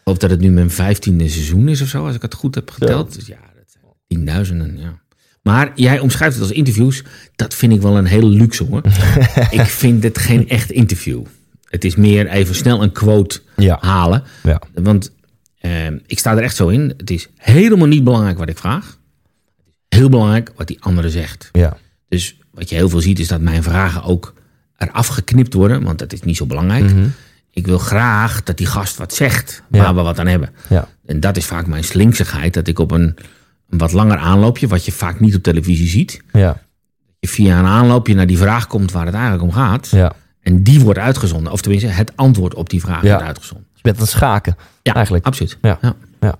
Ik hoop dat het nu mijn vijftiende seizoen is of zo, als ik het goed heb geteld. Dus ja, dat zijn tienduizenden, ja. Maar jij omschrijft het als interviews. Dat vind ik wel een hele luxe hoor. ik vind het geen echt interview. Het is meer even snel een quote Ja. halen. Ja. Want eh, ik sta er echt zo in. Het is helemaal niet belangrijk wat ik vraag. Het is heel belangrijk wat die andere zegt. Ja. Dus wat je heel veel ziet is dat mijn vragen ook eraf geknipt worden. Want dat is niet zo belangrijk. Mhm. Ik wil graag dat die gast wat zegt Ja. waar we wat aan hebben. Ja. En dat is vaak mijn slinksigheid. Dat ik op een, een wat langer aanloopje, wat je vaak niet op televisie ziet. Ja. Je via een aanloopje naar die vraag komt waar het eigenlijk om gaat. Ja. En die wordt uitgezonden. Of tenminste, het antwoord op die vraag wordt uitgezonden. Je bent aan het schaken. Ja, Eigenlijk. absoluut. Ja. Ja. Ja.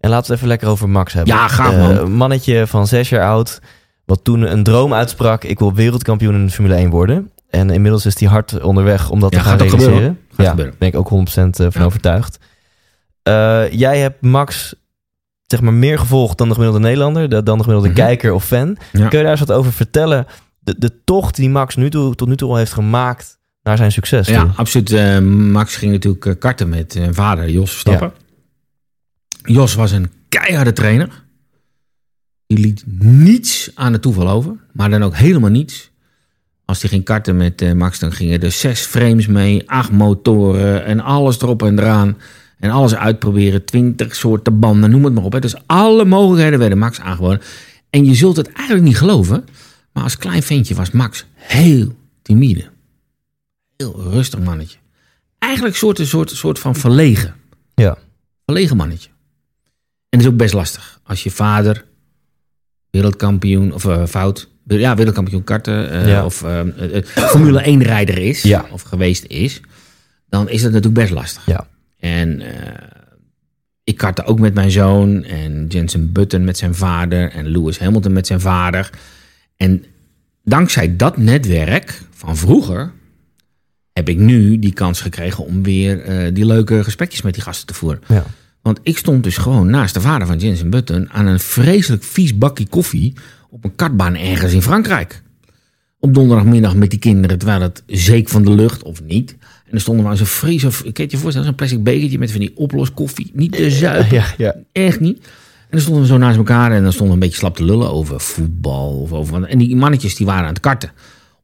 En laten we het even lekker over Max hebben. Ja, gaaf, Eh, man. Een mannetje van zes jaar oud. Wat toen een droom uitsprak. Ik wil wereldkampioen in de Formule 1 worden. En inmiddels is hij hard onderweg om dat Ja, te gaan gaat realiseren. gebeuren, hoor. Gaat ja, gebeuren. ben ik ook 100% van Ja. overtuigd. Eh, jij hebt Max zeg maar meer gevolgd dan de gemiddelde Nederlander. de- Dan de gemiddelde Mhm. kijker of fan. Kun je daar eens wat over vertellen? De, de tocht die Max nu toe, tot nu toe al heeft gemaakt naar zijn succes. Ja, toe. absoluut. Eh, Max ging natuurlijk eh, karten met zijn vader, Jos Verstappen. Jos was een keiharde trainer. Die liet niets aan het toeval over. Maar dan ook helemaal niets. Als hij ging karten met eh, Max, dan gingen er zes frames mee. Acht motoren en alles erop en eraan. En alles uitproberen. Twintig soorten banden, noem het maar op. Hè. Dus alle mogelijkheden werden Max aangeboden. En je zult het eigenlijk niet geloven. Maar als klein ventje was Max heel timide. Heel rustig mannetje. Eigenlijk een soort, soort, soort van verlegen. Ja. Verlegen mannetje. En dat is ook best lastig. Als je vader wereldkampioen, of eh, fout, ja, wereldkampioen karten eh, Ja. of eh, Formule 1 rijder is, Ja. of geweest is, dan is dat natuurlijk best lastig. Ja. En ik kartte ook met mijn zoon en Jensen Button met zijn vader en Lewis Hamilton met zijn vader. En dankzij dat netwerk van vroeger heb ik nu die kans gekregen om weer eh, die leuke gesprekjes met die gasten te voeren. Ja. Want ik stond dus gewoon naast de vader van Jensen Button aan een vreselijk vies bakje koffie op een kartbaan ergens in Frankrijk. Op donderdagmiddag met die kinderen, terwijl het zeek van de lucht of niet. En dan stonden we aan zo'n vreselijk, ik kan je je voorstellen, zo'n plastic bekertje met van die oploskoffie. Niet te zuipen, Ja, ja. echt niet. En dan stonden we zo naast elkaar en dan stonden we een beetje slap te lullen over voetbal. Of over, en die mannetjes die waren aan het karten.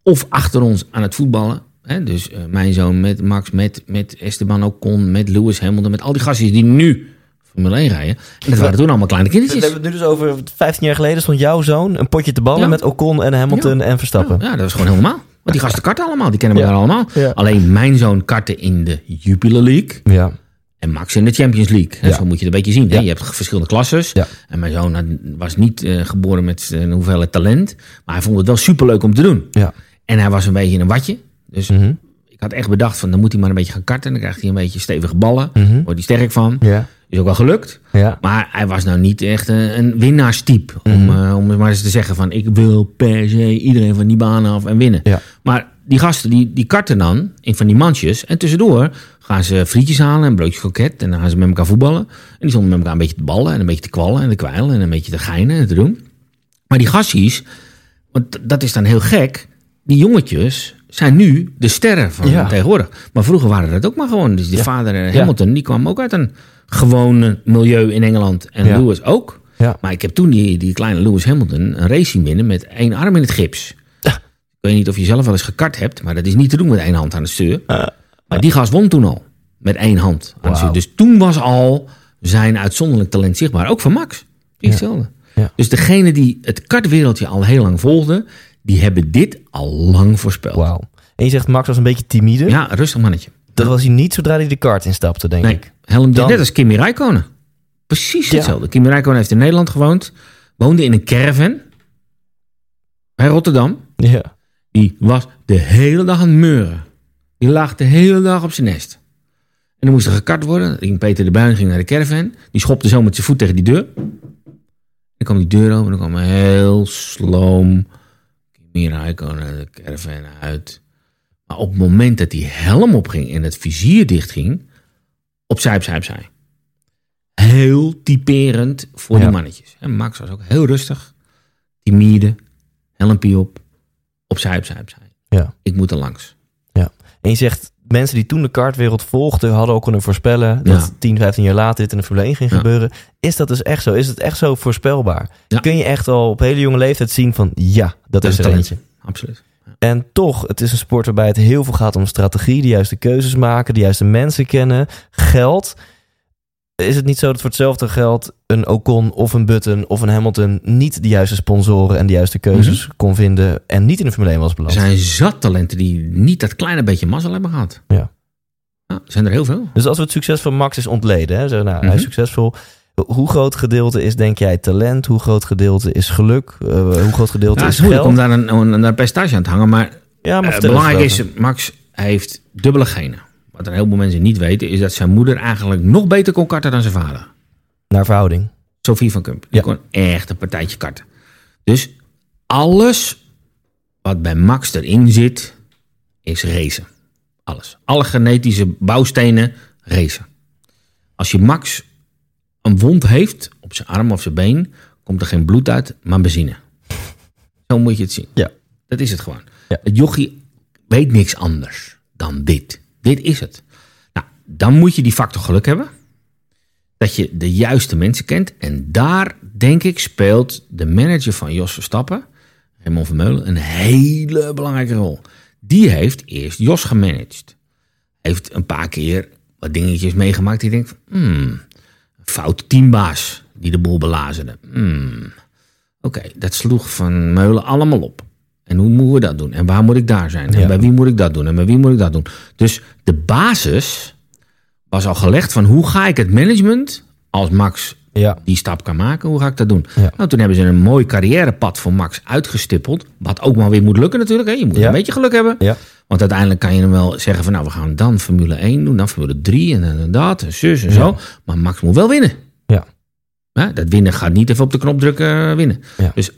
Of achter ons aan het voetballen. Hè? Dus eh, mijn zoon met Max, met, met Esteban Ocon, met Lewis Hamilton, met al die gastjes die nu Formule 1 rijden. En dat waren toen allemaal kleine We kindertjes. hebben het nu dus over 15 jaar geleden stond jouw zoon een potje te ballen Ja. met Ocon en Hamilton en Verstappen. Ja, dat was gewoon heel normaal. Want die gasten karten allemaal, die kennen Ja. elkaar allemaal. Alleen mijn zoon kartte in de Jupiler League. Ja. En Max in de Champions League. Ja. Zo moet je het een beetje zien. Hè? Ja. Je hebt verschillende klasses. Ja. En mijn zoon was niet eh, geboren met een hoeveelheid talent. Maar hij vond het wel superleuk om te doen. Ja. En hij was een beetje een watje. Dus Mhm. ik had echt bedacht van dan moet hij maar een beetje gaan karten. Dan krijgt hij een beetje stevige ballen. Mhm. Wordt hij sterk van. Ja. Is ook wel gelukt. Ja. Maar hij was nou niet echt een, een winnaarstype. Mhm. Om, eh, om maar eens te zeggen van ik wil per se iedereen van die baan af en winnen. Ja. Maar die gasten die, die karten dan in van die mandjes. En tussendoor gaan ze frietjes halen en broodjes kroket. En dan gaan ze met elkaar voetballen. En die stonden met elkaar een beetje te ballen en een beetje te kwallen en te kwijlen. En een beetje te geinen en te doen. Maar die gastjes, want dat is dan heel gek. Die jongetjes zijn nu de sterren van Ja. tegenwoordig. Maar vroeger waren dat ook maar gewoon. Dus die Ja. vader eh. Hamilton, die kwam ook uit een gewone milieu in Engeland. En. Lewis ook. Maar ik heb toen die, die kleine Lewis Hamilton een race zien winnen met één arm in het gips. Ik weet niet of je zelf wel eens gekart hebt, maar dat is niet te doen met één hand aan het stuur. Maar die gast won toen al met één hand. Dus toen was al zijn uitzonderlijk talent zichtbaar. Ook van Max. Hetzelfde. Ja. Dus degene die het kartwereldje al heel lang volgden, die hebben dit al lang voorspeld. Wauw. En je zegt Max was een beetje timide. Ja, rustig mannetje. Dat was hij niet zodra hij de kart instapte, denk Nee, ik. Helm, Dan- net als Kimi Räikkönen. Precies Ja. hetzelfde. Kimi Räikkönen heeft in Nederland gewoond. Woonde in een caravan. Bij Rotterdam. Ja. Die was de hele dag aan het meuren. Die lag de hele dag op zijn nest. En dan moest er gekart worden. Peter de Bruin ging naar de caravan. Die schopte zo met zijn voet tegen die deur. Dan kwam die deur open. Dan kwam een heel sloom Kimi Räikkönen de caravan uit. Maar op het moment dat die helm opging en het vizier dichtging... opzij, opzij, opzij. Heel typerend voor Ja. die mannetjes. En Max was ook heel rustig. Timide. Helmpje op. Opzij, opzij, opzij. Ja. Ik moet er langs. En je zegt, mensen die toen de kartwereld volgden, hadden ook kunnen voorspellen dat Ja. 10, 15 jaar later dit in de Formule 1 ging Ja. gebeuren. Is dat dus echt zo? Is het echt zo voorspelbaar? Ja. Kun je echt al op hele jonge leeftijd zien van, ja, dat, is er eentje. Absoluut. En toch, het is een sport waarbij het heel veel gaat om strategie, de juiste keuzes maken, de juiste mensen kennen, geld. Is het niet zo dat voor hetzelfde geld een Ocon of een Button of een Hamilton niet de juiste sponsoren en de juiste keuzes kon vinden en niet in de Formule 1 was Er beland? zijn zat talenten die niet dat kleine beetje mazzel hebben gehad. Ja. Er zijn er heel veel. Dus als we het succes van Max is ontleden, hè, zeggen, nou, hij is Mhm. succesvol. Hoe groot gedeelte is, denk jij, talent? Hoe groot gedeelte is geluk? Eh, hoe groot gedeelte het is geld? om daar een, een, een percentage aan te hangen. Maar ja, maar eh, belangrijk is. Max heeft dubbele genen. Wat een heleboel mensen niet weten, is dat zijn moeder eigenlijk nog beter kon karten dan zijn vader. Naar verhouding. Sophie van Kump. Die Ja. kon echt een partijtje karten. Dus alles wat bij Max erin zit, is racen. Alles. Alle genetische bouwstenen racen. Als je Max een wond heeft op zijn arm of zijn been, komt er geen bloed uit, maar benzine. Zo moet je het zien. Ja. Dat is het gewoon. Ja. Het jochie weet niks anders dan dit. Dit is het. Nou, dan moet je die factor geluk hebben. Dat je de juiste mensen kent. En daar, denk ik, speelt de manager van Jos Verstappen, Raymond Vermeulen, een hele belangrijke rol. Die heeft eerst Jos gemanaged. Heeft een paar keer wat dingetjes meegemaakt. Die denkt, hmm, fout teambaas die de boel belazerde. Hmm, Oké, dat sloeg Van Meulen allemaal op. En hoe moeten we dat doen? En waar moet ik daar zijn? En Ja. bij wie moet ik dat doen? En bij wie moet ik dat doen? Dus de basis was al gelegd van hoe ga ik het management als Max Ja. die stap kan maken, hoe ga ik dat doen? Ja. Nou, toen hebben ze een mooi carrièrepad voor Max uitgestippeld. Wat ook maar weer moet lukken natuurlijk. Hè? Je moet een beetje geluk hebben. Ja. Want uiteindelijk kan je hem wel zeggen van nou, we gaan dan Formule 1 doen, dan Formule 3 en dan en dat en zus en zo. Maar Max moet wel winnen. Ja. Dat winnen gaat niet even op de knop drukken eh, winnen. Ja. Dus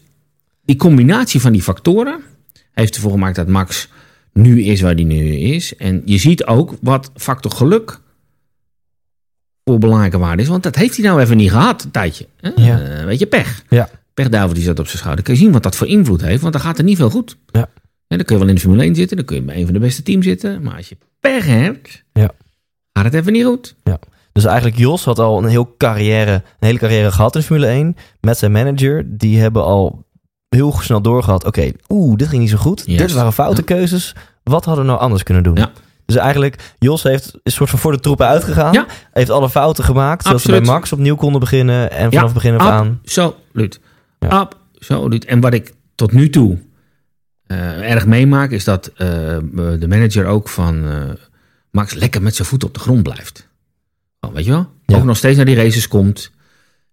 die combinatie van die factoren heeft ervoor gemaakt dat Max nu is waar hij nu is. En je ziet ook wat factor geluk voor belangrijke waarde is. Want dat heeft hij nou even niet gehad, een tijdje. Hè? Ja. Eh, weet je, pech. Ja. Pechduivel die zat op zijn schouder. Kun je zien wat dat voor invloed heeft, want dan gaat er niet veel goed. Ja. dan kun je wel in de Formule 1 zitten, dan kun je bij een van de beste teams zitten. Maar als je pech hebt, Ja. gaat het even niet goed. Dus eigenlijk Jos had al een, heel carrière, een hele carrière gehad in Formule 1. Met zijn manager. Die hebben al heel snel doorgehad. Oké, oeh, dit ging niet zo goed. Dit waren foute keuzes. Wat hadden we nou anders kunnen doen? Ja. Dus eigenlijk, Jos heeft een soort van voor de troepen uitgegaan. Ja. Heeft alle fouten gemaakt. Zodat ze bij. Max opnieuw konden beginnen. En Ja, vanaf begin af aan. Absoluut. Ja. Absoluut. En wat ik tot nu toe eh, erg meemaak, is dat eh, de manager ook van eh, Max lekker met zijn voet op de grond blijft. Oh, weet je wel? Ja. Ook nog steeds naar die races komt.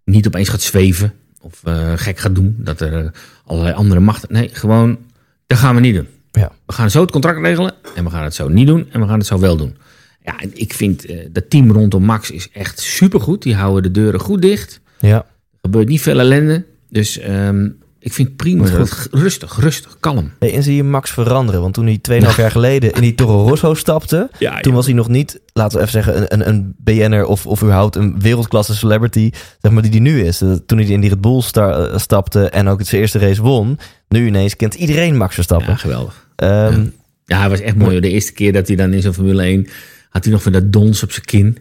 Niet opeens gaat zweven of gek gaat doen. Dat er allerlei andere machten. Nee, gewoon, dat gaan we niet doen. Ja. We gaan zo het contract regelen en we gaan het zo niet doen en we gaan het zo wel doen. Ja, en ik vind eh, dat team rondom Max is echt supergoed. Die houden de deuren goed dicht. Ja. Er gebeurt niet veel ellende. Dus ehm, ik vind het prima. Goed. Rustig, rustig, kalm. Hey, en zie je Max veranderen? Want toen hij 2,5 jaar geleden in die Toro Rosso stapte... Ja, Toen was hij nog niet, laten we even zeggen, een, een, een BN'er of, of überhaupt een wereldklasse celebrity, zeg maar, die die nu is. Toen hij in die Red Bull sta- eh, stapte en ook zijn eerste race won, nu ineens kent iedereen Max Verstappen. ja, geweldig. Ehm, Ja, hij was echt mooi. hoor. De eerste keer dat hij dan in zo'n Formule 1... had hij nog van dat dons op zijn kin.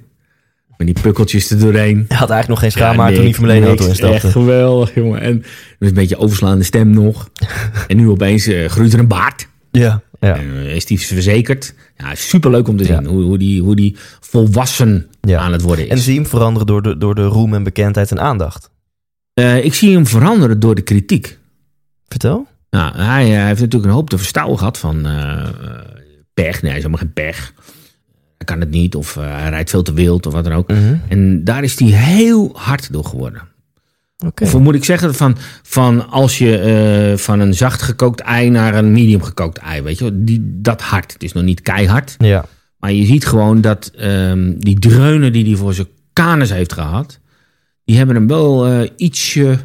Met die pukkeltjes er doorheen. Hij had eigenlijk nog geen Ja, schaamhaar toen hij Formule 1 auto instapte. Echt geweldig, jongen. En met een beetje overslaande stem nog. en nu opeens eh, groeit er een baard. Ja, ja. En eh, is hij verzekerd. Ja, superleuk om te zien Ja. hoe, hoe, die, hoe die volwassen Ja. aan het worden is. En zie je hem veranderen door de, door de roem en bekendheid en aandacht. Eh, ik zie hem veranderen door de kritiek. Vertel. Nou, hij, heeft natuurlijk een hoop te verstouwen gehad van eh, pech. Nee, hij is helemaal geen pech. Hij kan het niet of eh, hij rijdt veel te wild of wat dan ook. Mhm. En daar is hij heel hard door geworden. Oké. Of moet ik zeggen, van, van als je eh, van een zacht gekookt ei naar een medium gekookt ei, weet je die, dat hard. Het is nog niet keihard, Ja. maar je ziet gewoon dat ehm, die dreunen die hij voor zijn kanus heeft gehad, die hebben hem wel eh, ietsje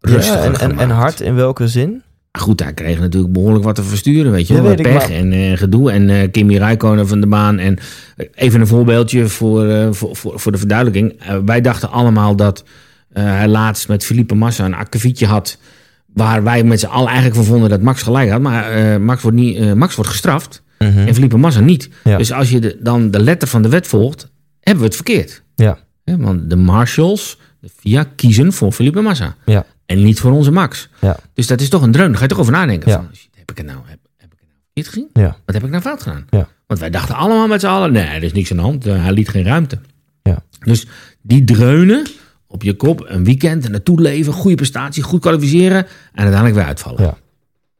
rustiger Ja, en, en, en hard in welke zin? Goed, hij kreeg natuurlijk behoorlijk wat te versturen, weet je wel. Pech en eh, gedoe. En eh, Kimi Räikkönen van de baan. En eh, even een voorbeeldje voor, voor, voor, voor de verduidelijking. Wij dachten allemaal dat hij laatst met Felipe Massa een akkefietje had... waar wij met z'n allen eigenlijk van vonden dat Max gelijk had. Maar Max, wordt niet, Max wordt gestraft Mhm. en Felipe Massa niet. Ja. Dus als je de, dan de letter van de wet volgt, hebben we het verkeerd. Ja. Want de marshals, de FIA, kiezen voor Felipe Massa. Ja. En niet voor onze Max. Ja. Dus dat is toch een dreun. Daar ga je toch over nadenken. Van, heb ik het nou, heb, heb ik het nou niet gezien? Ja. Wat heb ik nou fout gedaan? Ja. Want wij dachten allemaal met z'n allen, nee, er is niks aan de hand. Eh, hij liet geen ruimte. Ja. Dus die dreunen op je kop, een weekend, en naartoe leven, goede prestatie, goed kwalificeren en uiteindelijk weer uitvallen. Ja.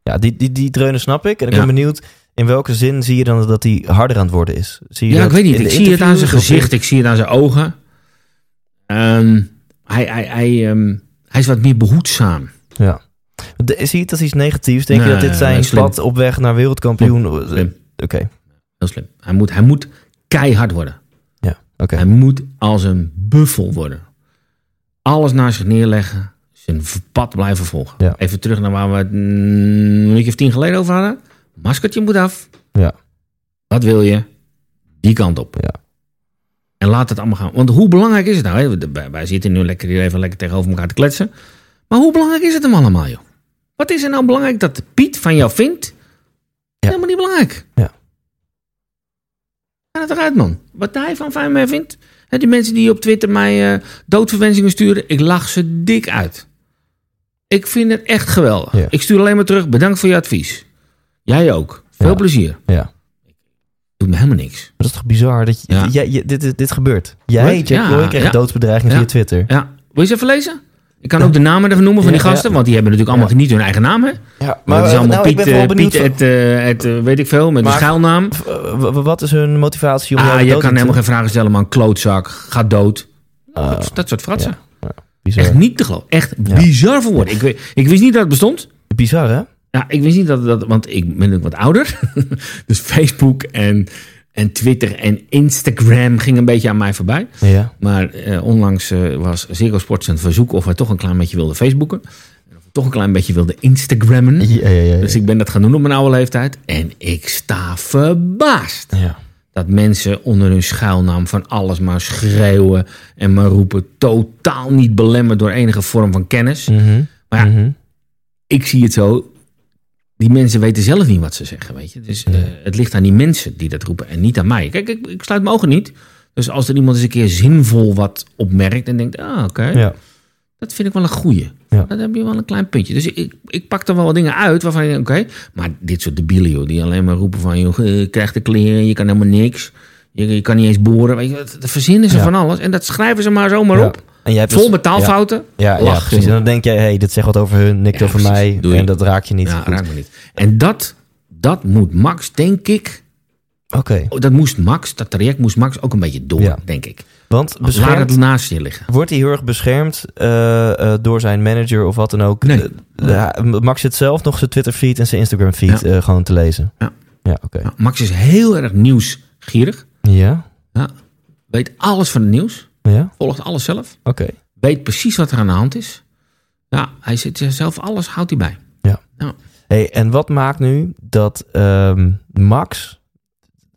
Ja, die, die, die dreunen snap ik. En ik Ja. ben benieuwd, in welke zin zie je dan dat hij harder aan het worden is? Zie je Ja, dat ik weet niet. Ik zie het aan zijn gezicht, ik zie het aan zijn ogen. Ehm, hij, hij, hij, ehm, hij is wat meer behoedzaam. Ja. De- zie je het als iets negatiefs? Denk je dat dit zijn pad op weg naar wereldkampioen... Oké, Slim. oké. Heel slim. Hij moet, hij moet keihard worden. Ja, oké. Hij moet als een buffel worden. Alles naar zich neerleggen. Zijn pad blijven volgen. Ja. Even terug naar waar we het een minuutje of tien geleden over hadden. Maskertje moet af. Ja. Wat wil je? Die kant op. Ja. En laat het allemaal gaan. Want hoe belangrijk is het nou? Wij- zitten nu lekker hier even lekker tegenover elkaar te kletsen. Maar hoe belangrijk is het hem allemaal, joh? Wat is er nou belangrijk dat Piet van jou vindt? Helemaal niet belangrijk. Ja. Ga het eruit, man. Wat hij van van mij vindt. Hè, die mensen die op Twitter mij eh, doodverwensingen sturen, ik lach ze dik uit. Ik vind het echt geweldig. Ja. Ik stuur alleen maar terug, bedankt voor je advies. Jij ook. Veel Ja. plezier. Ja. Doet me helemaal niks. Maar dat is toch bizar dat je, Ja. jij- je- dit, dit, dit gebeurt. Jij? Jack Ja, Roy, krijgt ja. doodsbedreiging via Twitter. Ja, wil je ze even lezen? Ik kan ook de namen ervan noemen van die gasten, want die hebben natuurlijk allemaal niet hun eigen naam. Hè? Ja, Maar het is allemaal nou, ik Piet, ben eh. Piet het, eh, het, eh, weet ik veel, met Maar- een schuilnaam. wat is hun motivatie om jou Ah, je kan helemaal geen vragen stellen, man. Klootzak, ga dood. Ah, dat, soort fratsen. Bizar. Echt niet te geloven. Echt bizar voor woorden. Ik, weet- ik wist niet dat het bestond. Bizar, hè? Ja, ik wist niet dat dat... Want ik ben ook wat ouder. dus Facebook en, en Twitter en Instagram ging een beetje aan mij voorbij. Ja. Maar eh, onlangs eh, was Ziggo Sports een verzoek of we toch een klein beetje wilden Facebooken. En of we toch een klein beetje wilden Instagrammen. Ja, ja, ja. Dus ik ben dat gaan doen op mijn oude leeftijd. En ik sta verbaasd. ja. Dat mensen onder hun schuilnaam van alles maar schreeuwen en maar roepen. Totaal niet belemmerd door enige vorm van kennis. Mhm. Maar ja, Mhm. ik zie het zo. Die mensen weten zelf niet wat ze zeggen, weet je. Dus eh, het ligt aan die mensen die dat roepen en niet aan mij. Kijk, ik, ik sluit mijn ogen niet. Dus als er iemand eens een keer zinvol wat opmerkt en denkt... Ah, oké, Ja. dat vind ik wel een goeie. Ja. Dat heb je wel een klein puntje. Dus ik, ik pak er wel wat dingen uit waarvan je denkt... Oké, maar dit soort debielen, joh, die alleen maar roepen van... Joh, je krijgt de kleren, je kan helemaal niks. Je, je kan niet eens boren. Weet je, dat dat verzinnen ze Ja. van alles. En dat schrijven ze maar zomaar op. En jij hebt Vol dus- met taalfouten. Ja, ja, ja, Lach, precies. En dan denk jij, hey, dit zegt wat over hun, nikt Ja, over mij. En dat raak je niet. Ja, raakt me niet. En dat, dat moet Max, denk ik... Oké, Oh, dat moest Max, dat traject moest Max ook een beetje door, denk ik. want Laat het beschermd, naast je liggen. wordt hij heel erg beschermd eh, eh, door zijn manager of wat dan ook? Nee. Eh, Max zit zelf nog zijn Twitter feed en zijn Instagram feed Ja. gewoon te lezen. Ja. Ja, oké. Nou, Max is heel erg nieuwsgierig. Ja, Ja. Weet alles van het nieuws. Ja, Volgt alles zelf. oké. Weet precies wat er aan de hand is. Ja, hij zit zelf alles, houdt hij bij. Hey, en wat maakt nu dat ehm, Max,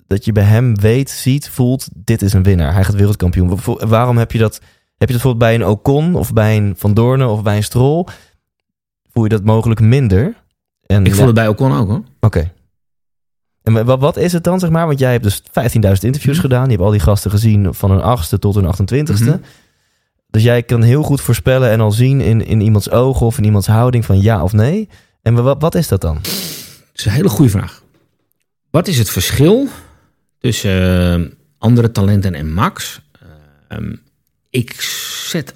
dat je bij hem weet, ziet, voelt, dit is een winnaar. Hij gaat wereldkampioen. Wa- Waarom heb je dat? Heb je dat bijvoorbeeld bij een Ocon of bij een Van Doornen of bij een Stroll? Voel je dat mogelijk minder? En, Ik ja, voel het bij Ocon ook hoor. Oké. En wat, is het dan, zeg maar? Want jij hebt dus 15.000 interviews Mhm. gedaan. Je hebt al die gasten gezien van hun achtste tot hun 28ste. Mhm. Dus jij kan heel goed voorspellen en al zien in, in iemands ogen of in iemands houding van ja of nee. En wat, wat is dat dan? Dat is een hele goede vraag. Wat is het verschil tussen eh, andere talenten en Max? Ehm, ik zet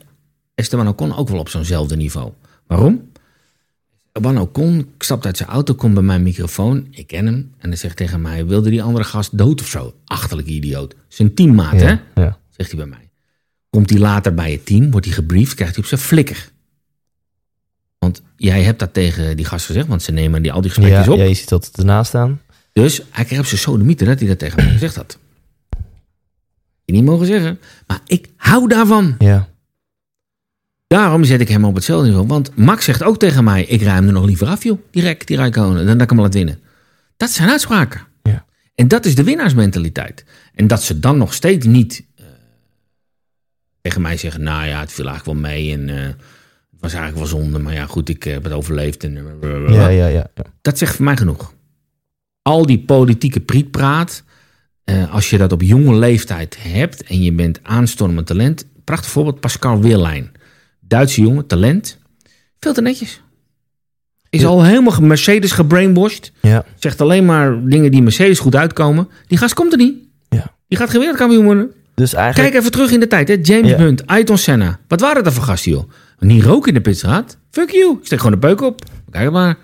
Esteban Ocon ook wel op zo'nzelfde niveau. Waarom? Esteban Ocon stapt uit zijn auto, komt bij mijn microfoon. Ik ken hem. En hij zegt tegen mij, wilde die andere gast dood of zo? Achterlijke idioot. Zijn teammaat, hè? Ja. Zegt hij bij mij. Komt hij later bij het team, wordt hij gebriefd, krijgt hij op zijn flikker. Want jij hebt dat tegen die gast gezegd, want ze nemen die, al die gesprekjes Ja, op. ja, je ziet dat ernaast staan. Dus hij kreeg op zijn sodomieter dat hij dat tegen mij gezegd had. Je niet mogen zeggen. Maar ik hou daarvan. Ja, Daarom zet ik hem op hetzelfde niveau. Want Max zegt ook tegen mij: ik ruim er nog liever af, joh. Direct, die Rijkonen. Dan dat ik hem laat winnen. Dat zijn uitspraken. Ja. En dat is de winnaarsmentaliteit. En dat ze dan nog steeds niet eh, tegen mij zeggen: nou ja, het viel eigenlijk wel mee. En eh, het was eigenlijk wel zonde. Maar ja, goed, ik heb het overleefd. En, eh, ja, ja, ja. ja. dat zegt voor mij genoeg. Al die politieke prietpraat, als je dat op jonge leeftijd hebt en je bent aanstormend talent. Prachtig voorbeeld, Pascal Weerlijn. Duitse jongen, talent. Veel te netjes. Is Ja. al helemaal Mercedes gebrainwashed. ja. Zegt alleen maar dingen die Mercedes goed uitkomen. Die gast komt er niet. Ja. Die gaat geen wereldkampioen worden. Dus eigenlijk... Kijk even terug in de tijd. Hè? James Ja. Hunt, Ayrton Senna. Wat waren dat voor gasten, joh? Niet roken in de pitstraat. Fuck you. Ik steek gewoon de peuk op. Kijk maar.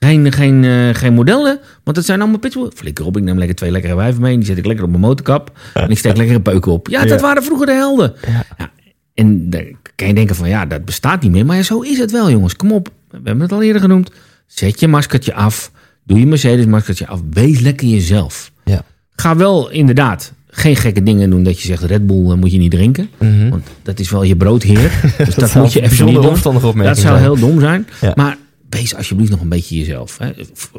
Geen, geen, eh, geen modellen, want het zijn allemaal pitbull. Flikker op, ik neem lekker twee lekkere wijven mee. Die zet ik lekker op mijn motorkap. En ik steek lekker een peuk op. Ja, dat Ja. waren vroeger de helden. Ja, en dan kan je denken van, ja, dat bestaat niet meer. Maar ja, zo is het wel, jongens. Kom op. We hebben het al eerder genoemd. Zet je maskertje af. Doe je Mercedes-maskertje af. Wees lekker jezelf. Ja. Ga wel inderdaad geen gekke dingen doen dat je zegt Red Bull moet je niet drinken. Mhm. Want dat is wel je broodheer. Dus dat, moet je even niet doen. Dat zou heel dom zijn. Ja. Maar wees alsjeblieft nog een beetje jezelf. Hè.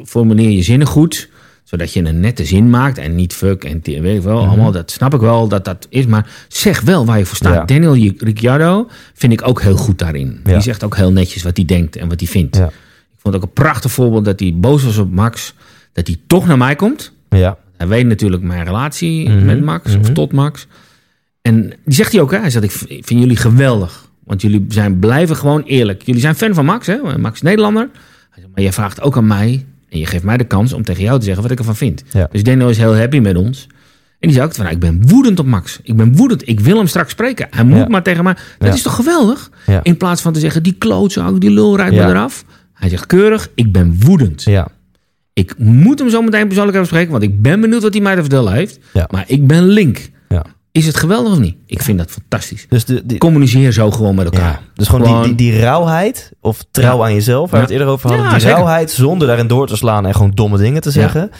Formuleer je zinnen goed. Zodat je een nette zin maakt. En niet fuck en weet ik wel. Allemaal, dat snap ik wel dat dat is. Maar zeg wel waar je voor staat. Ja. Daniel Ricciardo vind ik ook heel goed daarin. Ja. Die zegt ook heel netjes wat hij denkt en wat hij vindt. Ja. Ik vond ook een prachtig voorbeeld dat hij boos was op Max. Dat hij toch naar mij komt. Ja. Hij weet natuurlijk mijn relatie Mhm, met Max, of mhm. tot Max. En die zegt hij ook, hè? Hij zegt, ik vind jullie geweldig. Want jullie zijn blijven gewoon eerlijk. Jullie zijn fan van Max, hè? Max is Nederlander. Maar je vraagt ook aan mij, en je geeft mij de kans om tegen jou te zeggen wat ik ervan vind. Ja. Dus Daniel is heel happy met ons. En die zei ook van, nou, ik ben woedend op Max. Ik ben woedend. Ik wil hem straks spreken. Hij moet Ja. maar tegen mij. Dat Ja. is toch geweldig? In plaats van te zeggen, die klootzak, die lul rijdt me eraf. Hij zegt keurig, ik ben woedend. Ja. Ik moet hem zo meteen persoonlijk even spreken, want ik ben benieuwd wat hij mij te vertellen heeft. Maar ik ben link. Is het geweldig of niet? Ik vind dat fantastisch. Dus, de, die, Communiceer zo gewoon met elkaar. ja, dus gewoon, Gewoon- Die, die, die rauwheid, of trouw Ja. aan jezelf, waar we Ja. het eerder over hadden. Ja, die zeker. rauwheid zonder daarin door te slaan en gewoon domme dingen te zeggen.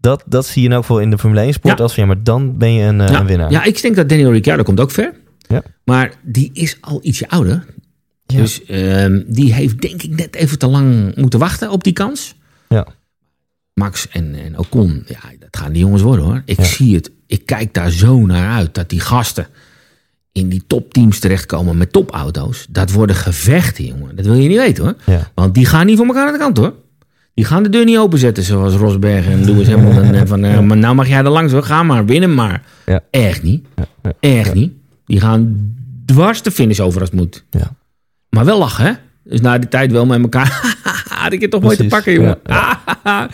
Dat, dat zie je in elk geval in de Formule 1 sport. Als van, ja, maar dan ben je een, eh, een winnaar. Ja, ik denk dat Daniel Ricciardo komt ook ver. Ja. Maar die is al ietsje ouder. Ja. Dus ehm, die heeft denk ik net even te lang moeten wachten op die kans. Ja. Max en, en Ocon, ja, dat gaan die jongens worden hoor. Ik zie het. Ik kijk daar zo naar uit. Dat die gasten in die topteams terechtkomen met topauto's. Dat worden gevechten, jongen. Dat wil je niet weten hoor. Ja. Want die gaan niet voor elkaar aan de kant hoor. Die gaan de deur niet openzetten zoals Rosberg en Lewis Hamilton. en van, maar nou mag jij er langs hoor. Ga maar, win hem maar. Ja. Echt niet. ja, Echt niet. Die gaan dwars de finish over als het moet. Ja. Maar wel lachen, hè? Dus na die tijd wel met elkaar. Had ik het toch mooi te pakken, jongen.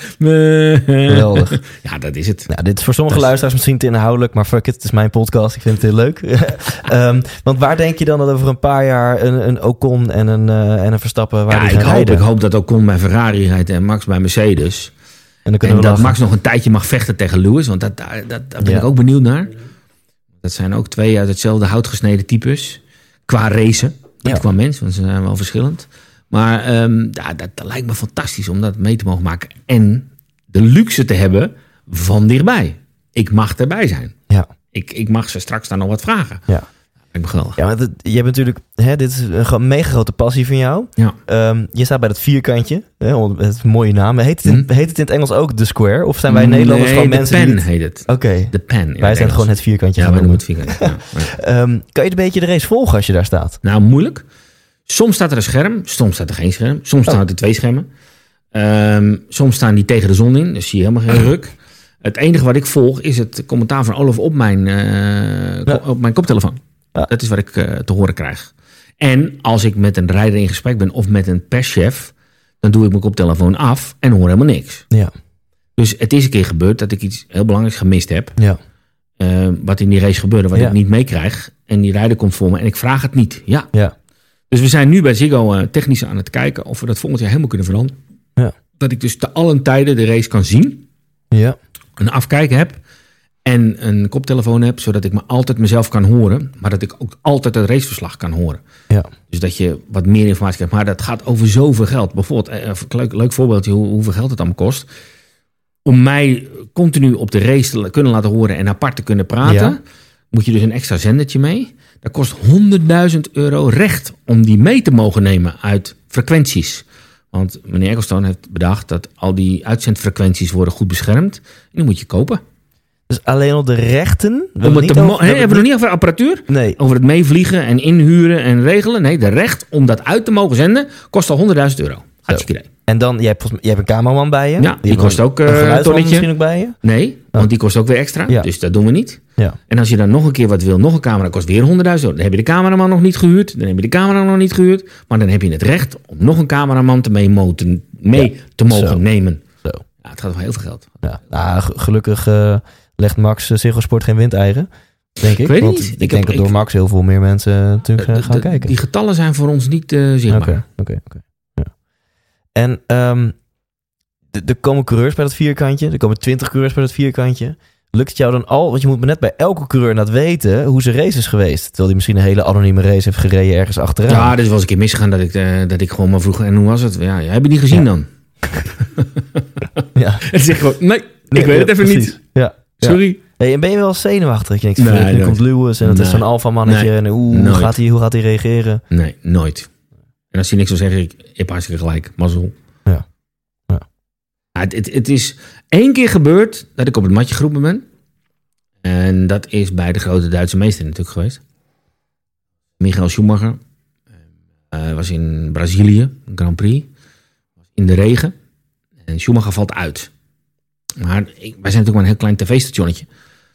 Geweldig. Ja, dat is het. Nou, dit is voor sommige Dat luisteraars misschien te inhoudelijk, maar fuck it, het is mijn podcast. Ik vind het heel leuk. Ehm, want waar denk je dan dat over een paar jaar een, een Ocon en een, eh, en een Verstappen waar Ja, ik hoop, rijden? ik hoop dat Ocon bij Ferrari rijdt en Max bij Mercedes. En dan kunnen En dat lachen. Max nog een tijdje mag vechten tegen Lewis. Want dat, daar, dat, daar ben Ja. ik ook benieuwd naar. Dat zijn ook twee uit hetzelfde hout gesneden types. Qua racen. Ja. qua mens, want ze zijn wel verschillend. Maar ehm, ja, dat, dat lijkt me fantastisch om dat mee te mogen maken. En de luxe te hebben van dichtbij. Ik mag erbij zijn. Ja. Ik, ik mag ze straks daar nog wat vragen. Ja. Me geweldig. Ja, het, je hebt natuurlijk, hè, dit is een mega grote passie van jou. Ja. Ehm, je staat bij dat vierkantje, hè, het mooie naam. Heet het, in, Hm. heet het in het Engels ook de square? Of zijn wij Nederlanders Nee, gewoon de mensen pen die... het- heet het. Oké, De pen. wij het zijn Engels. gewoon het vierkantje Ja, wij noemen het vierkantje. Ja, ja. Ehm, kan je een beetje de race volgen als je daar staat? Nou, moeilijk. Soms staat er een scherm, soms staat er geen scherm. Soms Oh. staan er twee schermen. Ehm, soms staan die tegen de zon in, dus zie je helemaal geen ruk. Het enige wat ik volg is het commentaar van Olaf op mijn, eh, Ja. op mijn koptelefoon. Ja. Dat is wat ik eh, te horen krijg. En als ik met een rijder in gesprek ben of met een perschef, dan doe ik mijn koptelefoon af en hoor helemaal niks. Ja, Dus het is een keer gebeurd dat ik iets heel belangrijks gemist heb. ja, eh, wat in die race gebeurde, wat ik niet meekrijg. En die rijder komt voor me en ik vraag het niet. Ja, ja. Dus we zijn nu bij Ziggo eh, technisch aan het kijken of we dat volgend jaar helemaal kunnen veranderen. Ja. Dat ik dus te allen tijden de race kan zien, Ja, een afkijken heb en een koptelefoon heb, zodat ik me altijd mezelf kan horen, maar dat ik ook altijd het raceverslag kan horen. ja. Dus dat je wat meer informatie krijgt. Maar dat gaat over zoveel geld. Bijvoorbeeld, eh, een leuk, leuk voorbeeldje hoe, hoeveel geld het allemaal kost. Om mij continu op de race te kunnen laten horen en apart te kunnen praten, Ja. moet je dus een extra zendertje mee. Dat kost 100.000 euro recht om die mee te mogen nemen uit frequenties. Want meneer Ecclestone heeft bedacht dat al die uitzendfrequenties worden goed beschermd. En die moet je kopen. Dus alleen op de rechten? We Om hebben het te over- hebben we nog niet over apparatuur? Nee, Over het meevliegen en inhuren en regelen. Nee, de recht om dat uit te mogen zenden kost al 100.000 euro. Hartstikke idee. En dan, jij hebt, jij hebt een cameraman bij je. Ja, die kost een- ook, eh, een geluidsman tonnetje. misschien ook bij je. Nee, want die kost ook weer extra. Ja. Dus dat doen we niet. Ja, En als je dan nog een keer wat wil, nog een camera, kost weer 100.000 euro. Dan heb je de cameraman nog niet gehuurd. Dan heb je de camera nog niet gehuurd. Maar dan heb je het recht om nog een cameraman te mee, moten, mee Ja, te mogen zo. nemen. zo. Ja, het gaat om heel veel geld. Ja, nou, ge- gelukkig eh, legt Max uh, Sport geen windeieren. Denk ik. weet het Want niet. Ik, Ik denk heb- dat door ik- Max heel veel meer mensen eh, natuurlijk eh, gaan kijken. Die getallen zijn voor ons niet eh, zichtbaar. Oké, oké. En d- er komen coureurs bij dat vierkantje. Er komen twintig coureurs bij dat vierkantje. Lukt het jou dan al? Want je moet net bij elke coureur weten hoe zijn race is geweest. Terwijl hij misschien een hele anonieme race heeft gereden ergens achteraan. Ja, dit was eens een keer misgegaan dat ik, eh, dat ik gewoon maar vroeg. En hoe was het? Ja, heb je niet gezien Ja. dan? ja. En zeg gewoon, nee, Nee, ik weet het even precies. niet. Ja. Ja. Sorry. Hey, en ben je wel zenuwachtig? Dat Je denkt, Nee, nu komt Lewis en het is zo'n alfa mannetje. En hoe, gaat hij, hoe gaat hij reageren? Nee, nooit. En als hij niks wil zeggen, ik heb hartstikke gelijk. Mazzel. Ja. Ja. Het, het, het is één keer gebeurd dat ik op het matje geroepen ben. En dat is bij de grote Duitse meester natuurlijk geweest. Michael Schumacher. Eh was in Brazilië, Grand Prix. In de regen. En Schumacher valt uit. Maar ik, wij zijn natuurlijk maar een heel klein tv-stationnetje.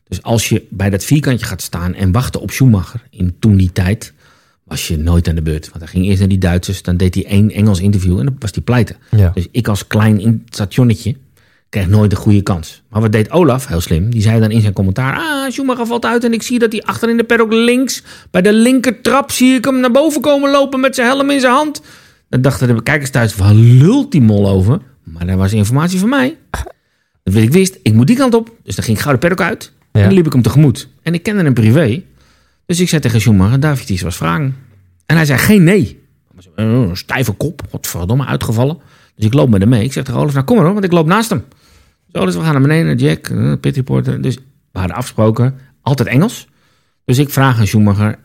Dus als je bij dat vierkantje gaat staan en wachten op Schumacher in toen die tijd, was je nooit aan de beurt. Want hij ging eerst naar die Duitsers, dan deed hij één Engels interview en dan was hij pleiten. Ja. Dus ik als klein in- stationnetje kreeg nooit een goede kans. Maar wat deed Olaf, heel slim, die zei dan in zijn commentaar... Ah, Schumacher valt uit en ik zie dat hij achter in de paddock links... bij de linker trap zie ik hem naar boven komen lopen met zijn helm in zijn hand. Dan dachten de kijkers thuis, waar lult die mol over? Maar dat was informatie van mij. Dat ik wist, ik moet die kant op. Dus dan ging ik gauw de paddock uit. En dan liep ik hem tegemoet. En ik kende hem privé. Dus ik zei tegen Schumacher, David, iets was vragen. En hij zei geen nee. Een stijve kop, godverdomme, uitgevallen. Dus ik loop met hem mee. Ik zeg tegen Olaf, nou kom maar hoor, want ik loop naast hem. Zo, dus we gaan naar beneden, Jack, uh, pit reporter. Dus we hadden afgesproken, altijd Engels. Dus ik vraag aan Schumacher,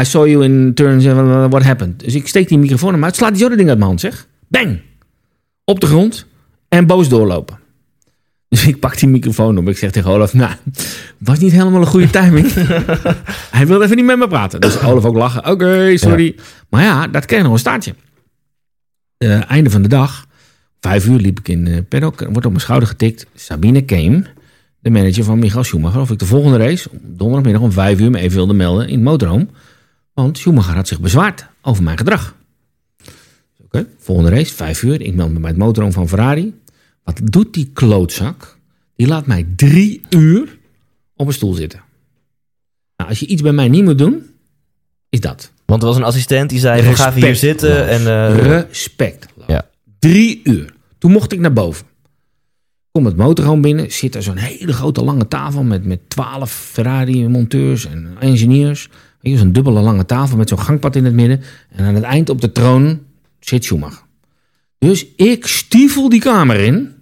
I saw you in turns, uh, what happened? Dus ik steek die microfoon hem uit, slaat die zo ding uit mijn hand, zeg. Bang! Op de grond en boos doorlopen. Dus ik pak die microfoon op. Ik zeg tegen Olaf, nou, was niet helemaal een goede timing. Hij wilde even niet met me praten. Dus Olaf ook lachen. Oké, sorry. Maar ja, dat kreeg nog een staartje. Uh, einde van de dag, vijf uur liep ik in uh, paddock. Wordt op mijn schouder getikt. Sabine Keem, de manager van Michael Schumacher. Of ik de volgende race, donderdagmiddag om vijf uur, me even wilde melden in het motorhome. Want Schumacher had zich bezwaard over mijn gedrag. Oké, volgende race, vijf uur. Ik meld me bij het motorhome van Ferrari. Wat doet die klootzak? Die laat mij drie uur op een stoel zitten. Nou, als je iets bij mij niet moet doen, is dat. Want er was een assistent die zei: Ga even hier zitten. En, uh... Respect. Ja. Drie uur. Toen mocht ik naar boven. Kom het motorhome binnen. Zit er zo'n hele grote lange tafel met, met twaalf Ferrari-monteurs en engineers. Zo'n dubbele lange tafel met zo'n gangpad in het midden. En aan het eind op de troon zit Schumacher. Dus ik stiefel die kamer in.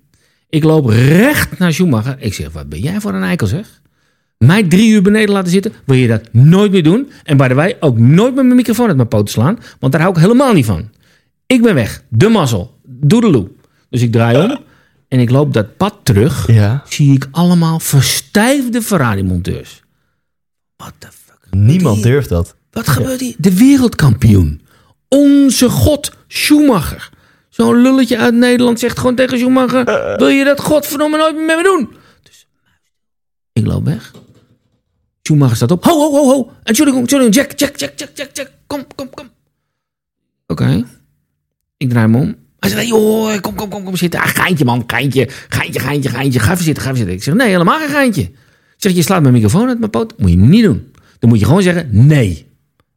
Ik loop recht naar Schumacher. Ik zeg, wat ben jij voor een eikel zeg? Mij drie uur beneden laten zitten. Wil je dat nooit meer doen? En bij de wij ook nooit met mijn microfoon uit mijn poten slaan. Want daar hou ik helemaal niet van. Ik ben weg. De mazzel. Doedeloe. Dus ik draai om. En ik loop dat pad terug. Ja. Zie ik allemaal verstijfde Ferrari-monteurs. What the fuck? Niemand durft dat. Wat gebeurt hier? De wereldkampioen. Onze god, Schumacher. Zo'n lulletje uit Nederland zegt gewoon tegen Schumacher... wil je dat godverdomme nooit meer met me doen? Dus ik loop weg. Schumacher staat op. Ho, ho, ho, ho. Entschuldigung, Entschuldigung. Jack, Jack, Jack, Jack, Jack, Jack. Kom, kom, kom. Oké. Ik draai me om. Hij zegt, joh, kom, kom, kom, kom zitten. Ah, geintje, man, geintje. Geintje, geintje, geintje. Ga even zitten, ga even zitten. Ik zeg, nee, helemaal geen geintje. Ik zeg, je slaat mijn microfoon uit mijn poot. Moet je niet doen. Dan moet je gewoon zeggen, nee.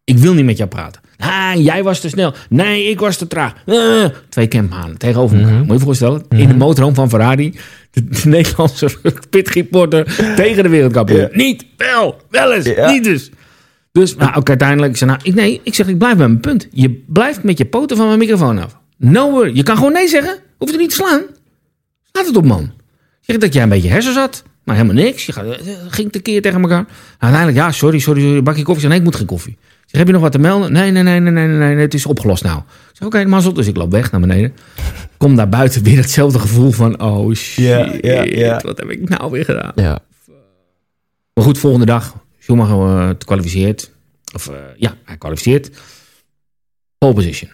Ik wil niet met jou praten. Ah, jij was te snel. Nee, ik was te traag. Uh, twee camphanen tegenover elkaar. Mm -hmm. Moet je je voorstellen? In de motorhome van Ferrari. De, de Nederlandse pitreporter tegen de wereldkampioen. Yeah. Niet, wel, wel eens, yeah. niet dus. Dus nou, ook uiteindelijk, ik zei, nou, ik, nee, ik zeg, ik blijf bij mijn punt. Je blijft met je poten van mijn microfoon af. No word. Je kan gewoon nee zeggen. Hoeft er niet te slaan. Laat het op, man. Zeg dat jij een beetje hersens had. Maar helemaal niks. Je gaat, ging tekeer tegen elkaar. Uiteindelijk, ja, sorry, sorry, sorry. Bakje koffie. Nee, ik moet geen koffie. Zeg, heb je nog wat te melden? Nee, nee, nee, nee, nee, nee, het is opgelost nou. Oké, okay, mazzel. Dus ik loop weg naar beneden. Kom daar buiten weer hetzelfde gevoel van, oh shit, yeah, yeah, yeah. wat heb ik nou weer gedaan? Ja. Maar goed, volgende dag, Schumacher uh, kwalificeert. Of uh, ja, hij kwalificeert. Pole position.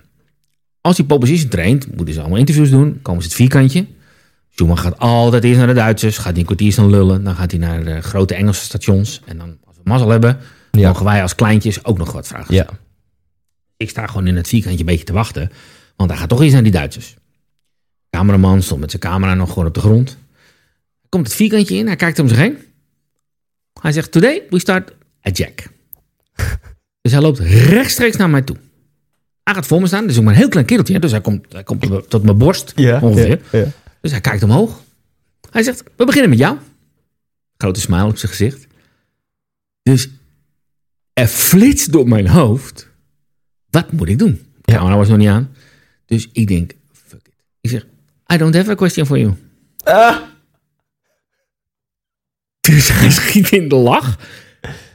Als hij pole position traint, moeten ze allemaal interviews doen. Komen ze het vierkantje. Schumacher gaat altijd eerst naar de Duitsers. Gaat hij een kwartier staan lullen. Dan gaat hij naar de grote Engelse stations. En dan, als we mazzel hebben, ja. mogen wij als kleintjes ook nog wat vragen. Ja. Ik sta gewoon in het vierkantje een beetje te wachten. Want hij gaat toch eens naar die Duitsers. De cameraman stond met zijn camera nog gewoon op de grond. Hij komt het vierkantje in. Hij kijkt om zich heen. Hij zegt, today we start at Jack. dus hij loopt rechtstreeks naar mij toe. Hij gaat voor me staan. Dus ik maar een heel klein kereltje. Dus hij komt, hij komt tot mijn borst ja, ongeveer. Ja. Dus hij kijkt omhoog. Hij zegt, we beginnen met jou. Grote smile op zijn gezicht. Dus er flitst door mijn hoofd. Wat moet ik doen? De camera was nog niet aan. Dus ik denk, fuck it. Ik zeg, I don't have a question for you. Ah. Dus hij schiet in de lach.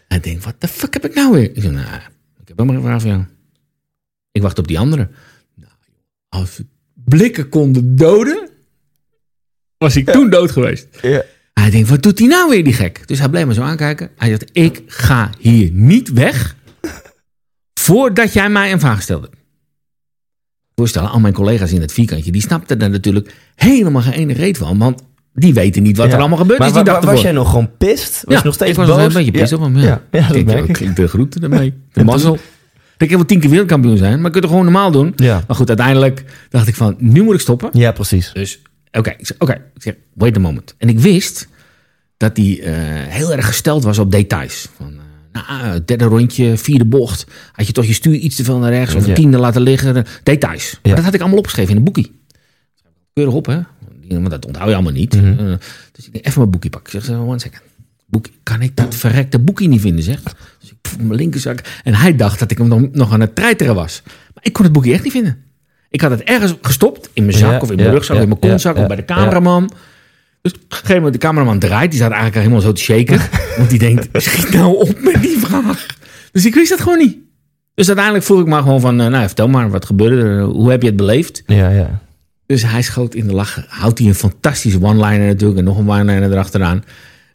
Hij denkt, wat de fuck heb ik nou weer? Ik zeg, nou, ik heb helemaal geen vraag voor jou. Ik wacht op die andere. Nou, als blikken konden doden, was ik toen dood geweest. Ja. Hij denkt, wat doet hij nou weer, die gek? Dus hij bleef me zo aankijken. Hij zegt, ik ga hier niet weg voordat jij mij een vraag stelde. Voorstellen, al mijn collega's in het vierkantje, die snapten er natuurlijk helemaal geen ene reet van. Want die weten niet wat Ja. er allemaal gebeurd Maar is die dag wa- was jij nog gewoon pist? Was ja, je nog steeds ik was boos? wel een beetje pist ja. op hem. Ja, Ja, ja, dat ik, klinkt de groeten ermee. De mazzel. Ik wel tien keer wereldkampioen zijn, maar ik kan het gewoon normaal doen. Ja. Maar goed, uiteindelijk dacht ik van, nu moet ik stoppen. ja, precies. Dus, oké, ik zeg, oké, ik zeg, wait a moment. En ik wist dat hij eh, heel erg gesteld was op details. Van, eh, nou, derde rondje, vierde bocht. Had je toch je stuur iets te veel naar rechts of een tiende laten liggen. eh, Details. Maar dat had ik allemaal opgeschreven in een boekie. Keurig op, hè. Maar dat onthoud je allemaal niet. Mhm. Eh, dus ik denk, even mijn boekje pakken. Ik zeg, eh, one second. boek, kan ik dat verrekte boekje niet vinden, zeg. Dus ik voel mijn linkerzak. En hij dacht dat ik hem nog, nog aan het treiteren was. Maar ik kon het boekje echt niet vinden. Ik had het ergens gestopt, in mijn zak Ja, of in mijn ja, rugzak ja, of in mijn kontzak of bij de cameraman. Dus op een gegeven moment de cameraman draait. Die staat eigenlijk helemaal zo te shaken. want die denkt, schiet nou op met die vraag. Dus ik wist dat gewoon niet. Dus uiteindelijk vroeg ik maar gewoon van, eh, nou vertel maar, wat gebeurde er? Hoe heb je het beleefd? Ja, ja. Dus hij schoot in de lach. Houdt hij een fantastische one-liner natuurlijk. En nog een one-liner erachteraan.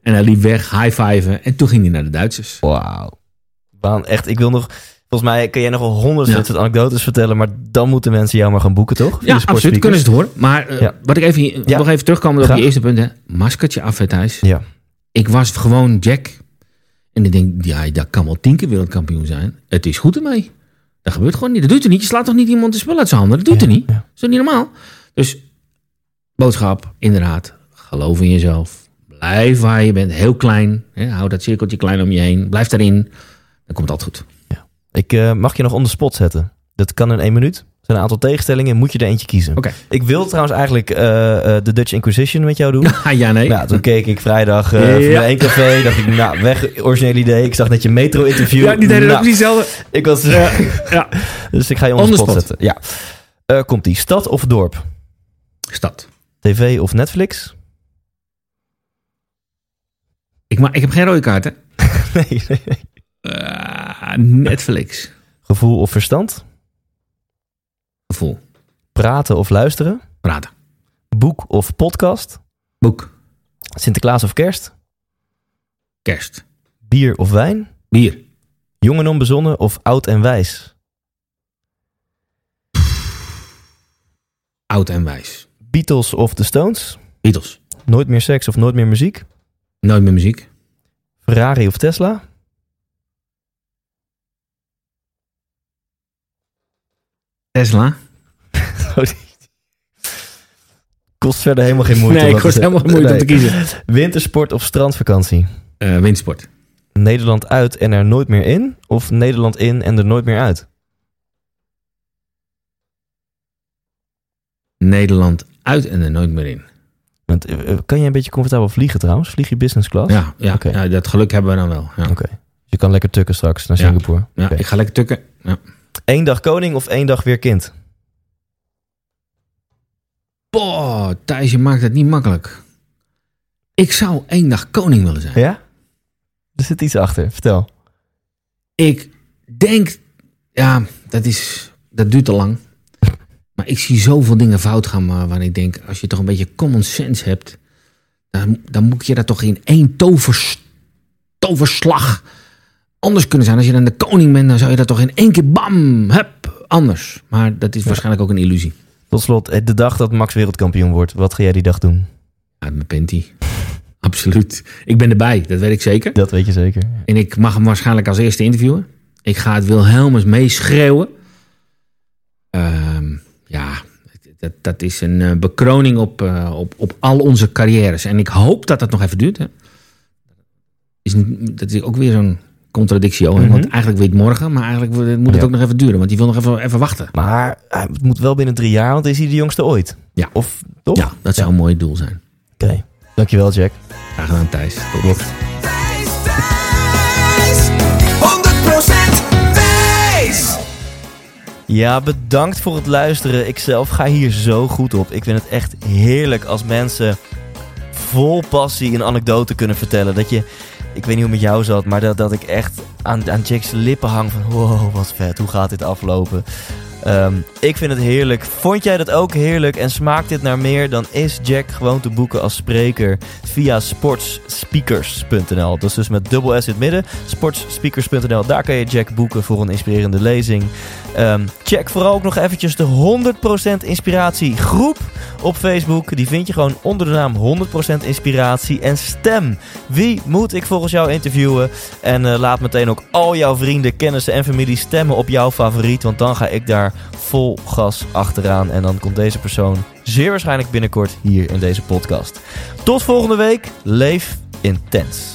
En hij liep weg, high-fiven. En toen ging hij naar de Duitsers. Wauw. Waan, echt, ik wil nog... Volgens mij kun jij nog wel honderd Ja. anekdotes vertellen, maar dan moeten mensen jou maar gaan boeken, toch? Via Ja, absoluut. Kunnen ze het horen. Maar eh, Ja. wat ik even, Ja. nog even terugkomen op je eerste punt. Hè. Maskertje af, Thijs. Ja. Ik was gewoon Jack. En ik denk, ja, dat kan wel tien keer wereldkampioen zijn. Het is goed ermee. Dat gebeurt gewoon niet. Dat doet er niet. Je slaat toch niet iemand de spul uit zijn handen? Dat doet er niet. Dat is niet normaal? Dus boodschap, inderdaad. Geloof in jezelf. Blijf waar je bent. Heel klein. Hè? Hou dat cirkeltje klein om je heen. Blijf daarin. Dan komt altijd goed. Ik eh, mag je nog on the spot zetten. Dat kan in één minuut. Er zijn een aantal tegenstellingen, moet je er eentje kiezen. Oké. Ik wil trouwens eigenlijk eh, eh, de Dutch Inquisition met jou doen. Ah, ja, nee. Ja, toen keek ik vrijdag eh Ja. één café. Dacht ik, nou, weg, origineel idee. Ik zag net je metro-interview. Ja, die deden nou, ook niet hetzelfde. Ik was, Ja. dus ik ga je on, On the spot, spot. zetten. Ja. Komt die stad of dorp? Stad. TV of Netflix? Ik, ma ik heb geen rode kaart, hè? nee, nee, nee. Eh, Netflix. Gevoel of verstand? Gevoel. Praten of luisteren? Praten. Boek of podcast? Boek. Sinterklaas of kerst? Kerst. Bier of wijn? Bier. Jong en onbezonnen of oud en wijs? Oud en wijs. Beatles of The Stones? Beatles. Nooit meer seks of nooit meer muziek? Nooit meer muziek. Ferrari of Tesla? Tesla. Kost verder helemaal geen moeite. nee, kost helemaal moeite om te kiezen. Wintersport of strandvakantie? Eh windsport. Nederland uit en er nooit meer in? Of Nederland in en er nooit meer uit? Nederland uit en er nooit meer in. Want, eh, eh, kan je een beetje comfortabel vliegen trouwens? Vlieg je business class? Ja, ja, ja, dat geluk hebben we dan wel. Ja, Oké. Je kan lekker tukken straks naar. Singapore. ja ik ga lekker tukken. Ja. Eén dag koning of één dag weer kind? Boah, Thijs, je maakt het niet makkelijk. Ik zou één dag koning willen zijn. Ja? Er zit iets achter. Vertel. Ik denk, ja, dat, is, dat duurt te lang. Maar ik zie zoveel dingen fout gaan waar- waarvan ik denk, als je toch een beetje common sense hebt, dan, dan moet je dat toch in één tovers, toverslag anders kunnen zijn. Als je dan de koning bent, dan zou je dat toch in één keer bam, hup, anders. Maar dat is waarschijnlijk ook een illusie. Tot slot, eh, de dag dat Max wereldkampioen wordt. Wat ga jij die dag doen? Uit mijn panty. Absoluut. Ik ben erbij, dat weet ik zeker. Dat weet je zeker. En ik mag hem waarschijnlijk als eerste interviewen. Ik ga het Wilhelmus meeschreeuwen. Ehm, ja, dat, dat is een eh, bekroning op, eh, op, op al onze carrières. En ik hoop dat dat nog even duurt. Hè. Is, dat is ook weer zo'n contradictie. Mhm. Want eigenlijk weet morgen, maar eigenlijk moet het Ja. ook nog even duren. Want die wil nog even, even wachten. Maar eh, het moet wel binnen drie jaar, want is hij de jongste ooit. Ja. Of toch? Ja, dat zou een mooi doel zijn. Oké. Dankjewel, Jack. Graag gedaan, Thijs. Tot. Thijs, Thijs, 100% Thijs. Ja, bedankt voor het luisteren. Ik zelf ga hier zo goed op. Ik vind het echt heerlijk als mensen vol passie een anekdote kunnen vertellen. Dat je, ik weet niet hoe het met jou zat, maar dat, dat ik echt aan, aan Jack's lippen hang van wow, wat vet. Hoe gaat dit aflopen? Ehm, ik vind het heerlijk. Vond jij dat ook heerlijk en smaakt dit naar meer? Dan is Jack gewoon te boeken als spreker via sportsspeakers.nl. Dat is dus met dubbel S in het midden. Sportsspeakers.nl. Daar kan je Jack boeken voor een inspirerende lezing. Ehm, check vooral ook nog eventjes de 100% Inspiratie groep op Facebook. Die vind je gewoon onder de naam 100% Inspiratie. En stem. Wie moet ik volgens jou interviewen? En eh, laat meteen ook al jouw vrienden, kennissen en familie stemmen op jouw favoriet. Want dan ga ik daar vol gas achteraan. En dan komt deze persoon zeer waarschijnlijk binnenkort hier in deze podcast. Tot volgende week. Leef intens.